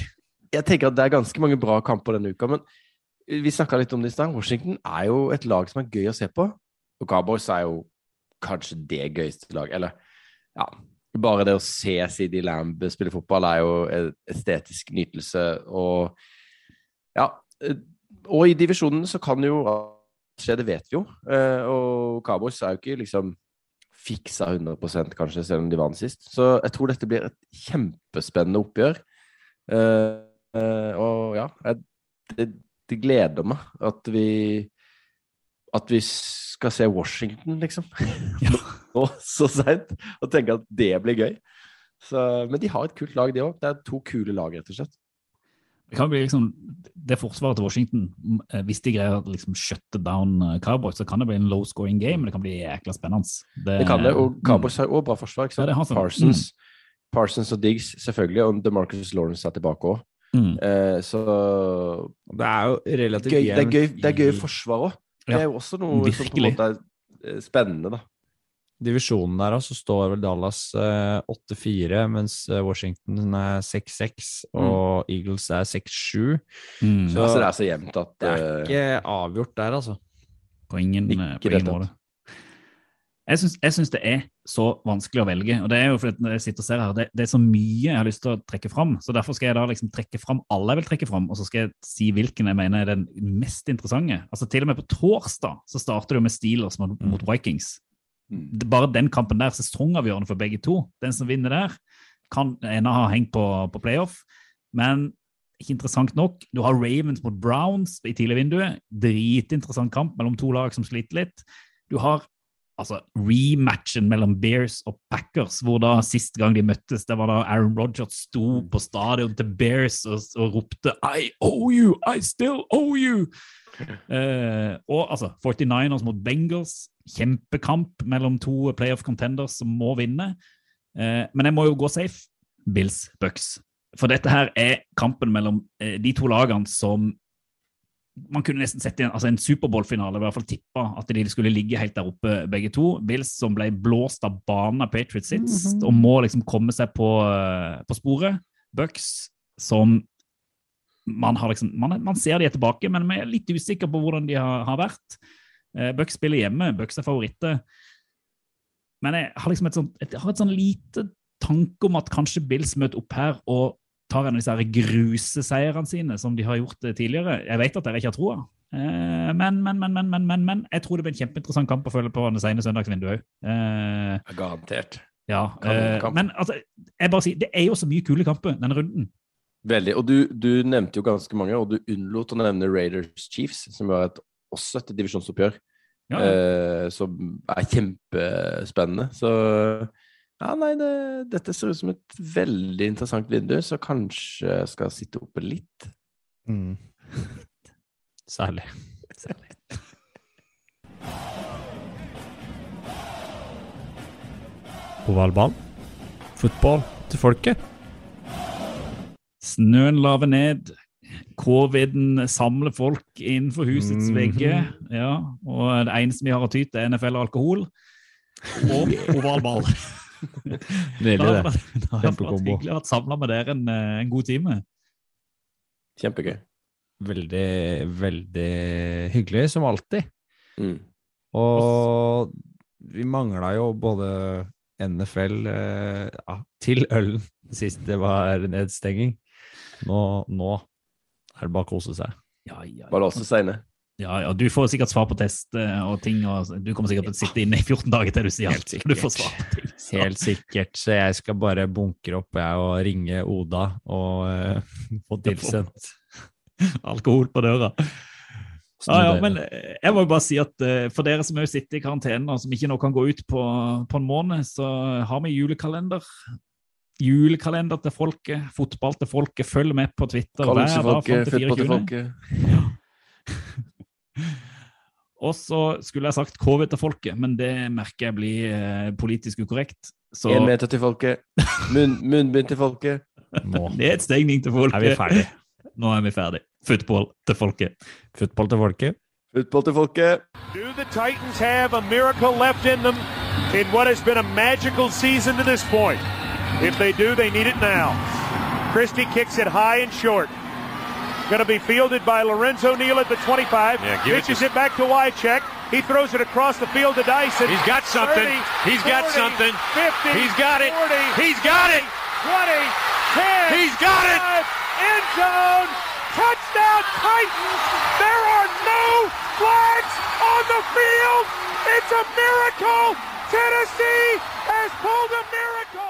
jeg tenker at det er ganske mange bra kamper denne uka, men vi snakka litt om det i stad. Washington er jo et lag som er gøy å se på, og Cowboys er jo kanskje det gøyeste laget. Eller ja, bare det å se CD Lamb spille fotball er jo estetisk nytelse, og ja eh, Og i divisjonen så kan jo skje, det vet vi jo. Eh, Og Cowboys er jo ikke liksom fiksa 100 kanskje, selv om de vant sist. Så jeg tror dette blir et kjempespennende oppgjør. Eh, og ja, det, det gleder meg at vi at vi skal se Washington, liksom. [laughs] Nå så seint. Og tenke at det blir gøy. Så, men de har et kult lag, de òg. Det er to kule lag, rett og slett. Det kan bli liksom, det forsvaret til Washington, eh, hvis de greier å liksom shutte down eh, Cowboys, så kan det bli en low scoring game, men det kan bli jækla spennende. Det kan det. Og Cowboys har òg bra forsvar. ikke Ja, sant? det har sånn. Parsons, Parsons og Diggs, selvfølgelig. Og DeMarcus Lawrence er tilbake òg. Mm. Eh, så Det er jo relativt gøy, det, er gøy, det er gøy forsvar òg. Det er jo også noe som på en måte er eh, spennende, da. Divisjonen der, så står vel Dallas eh, 8-4, mens eh, Washington er 6-6, og Eagles er 6-7. Mm. Så- Så, altså, det er så jevnt at Det er eh, ikke avgjort der, altså. På ingen, eh, på ingen måte. Jeg syns, det er så vanskelig å velge. og det er jo fordi når jeg sitter og ser her, det, det er så mye jeg har lyst til å trekke fram. så Derfor skal jeg da liksom trekke fram alle jeg vil trekke fram, og så skal jeg si hvilken jeg mener er den mest interessante. Altså Til og med på torsdag så starter det jo med Steelers mot, mot Vikings. Det- Bare den kampen der, sesongavgjørende for begge to. Den som vinner der, kan ennå ha hengt på, på playoff. Men ikke interessant nok. Du har Ravens mot Browns i tidlig vinduet. Dritinteressant kamp mellom to lag som sliter litt. Du har altså rematchen mellom Bears og Packers, hvor da sist gang de møttes, det var da Aaron Rodgers sto på stadion til Bears og, og ropte I owe you! I still owe you! Uh, [laughs] og altså 49ers mot Bengals. Kjempekamp mellom to playoff contenders som må vinne. Uh, men jeg må jo gå safe. Bills Bucks. For dette her er kampen mellom uh, de to lagene som man kunne nesten sett en, altså en Superbowl-finale, i hvert fall tippa at de skulle ligge helt der oppe, begge to. Bills som ble blåst av banen av Patriots sist, og må liksom komme seg på, eh, på sporet. Bucks som man, har liksom, man, man ser de er tilbake, men vi er litt usikre på hvordan de har, har vært. Eh, Bucks spiller hjemme, Bucks er favoritter. Men jeg har liksom et sånt, jeg har et sånn lite tanke om at kanskje Bills møter opp her og tar en av disse gruseseierne sine, som de har gjort eh, tidligere. Jeg vet at dere ikke har troa, eh, men, men, men, men, men, men, men, jeg tror det blir en kjempeinteressant kamp å følge på det sene søndagsvinduet òg. Eh, Garantert. ja, eh, men altså, jeg bare sier, det er jo så mye kule kamper denne runden. Veldig. Og du, du nevnte jo ganske mange, og du unnlot å nevne Raiders Chiefs, som var et, også et divisjonsoppgjør, Ja, eh, som er kjempespennende. Så ja, nei, det, dette ser ut som et veldig interessant vindu, så kanskje jeg skal sitte oppe litt. Mm. Særlig. Ovalball. Fotball til folket. Snøen laver ned. Coviden samler folk innenfor husets Mhm. vegger. Ja, og det eneste vi har å ty til, er NFL og alkohol. Og ovalball. [laughs] [laughs] Har det. det har det vært hyggelig å ha vært samla med dere en, eh, en god time. Kjempegøy. Veldig, veldig hyggelig, som alltid. Mm. Og vi mangla jo både NFL eh, ja, til ølen sist det var nedstenging. Nå, nå er det bare å kose seg. Ja, ja, Bare låse seg inne. ja, ja, du får sikkert svar på test eh, og ting, og du kommer sikkert til å sitte inne i 14 dager til du sier Helt alt. sikkert. Du får svar på Helt sikkert. Så jeg skal bare bunkre opp jeg og ringe Oda og uh, få tilsendt alkohol på døra. Ja, ja, men eh, jeg må jo bare si at uh, for dere som jo sitter i karantene og som ikke nå kan gå ut på, på en måned, så har vi julekalender. Julekalender til folket, fotball til folket. Følg med på Twitter hver dag fram til fotball til 24. folket. [laughs] Og så skulle jeg sagt KV til folket, men det merker jeg blir eh, politisk ukorrekt. Så En meter til folket. Munn, munnbind til folket. Nå [laughs] nedstengning til folket. er vi ferdig. Nå er vi ferdig. Football til folket. Football til folket. Football til folket. Do the Titans have a miracle left in them in what has been a magical season to this point? If they do, they need it now. Christie kicks it high and short. Going to be fielded by Lorenzo Neal at the 25. Yeah, it Pitches to- it, back to Wycheck. He throws it across the field to Dyson. He's got something. 30, He's got something. 50. He's got it. 40, He's got it. 20, 10. He's got it. End zone. Touchdown Titans. There are no flags on the field. It's a miracle. Tennessee has pulled a miracle.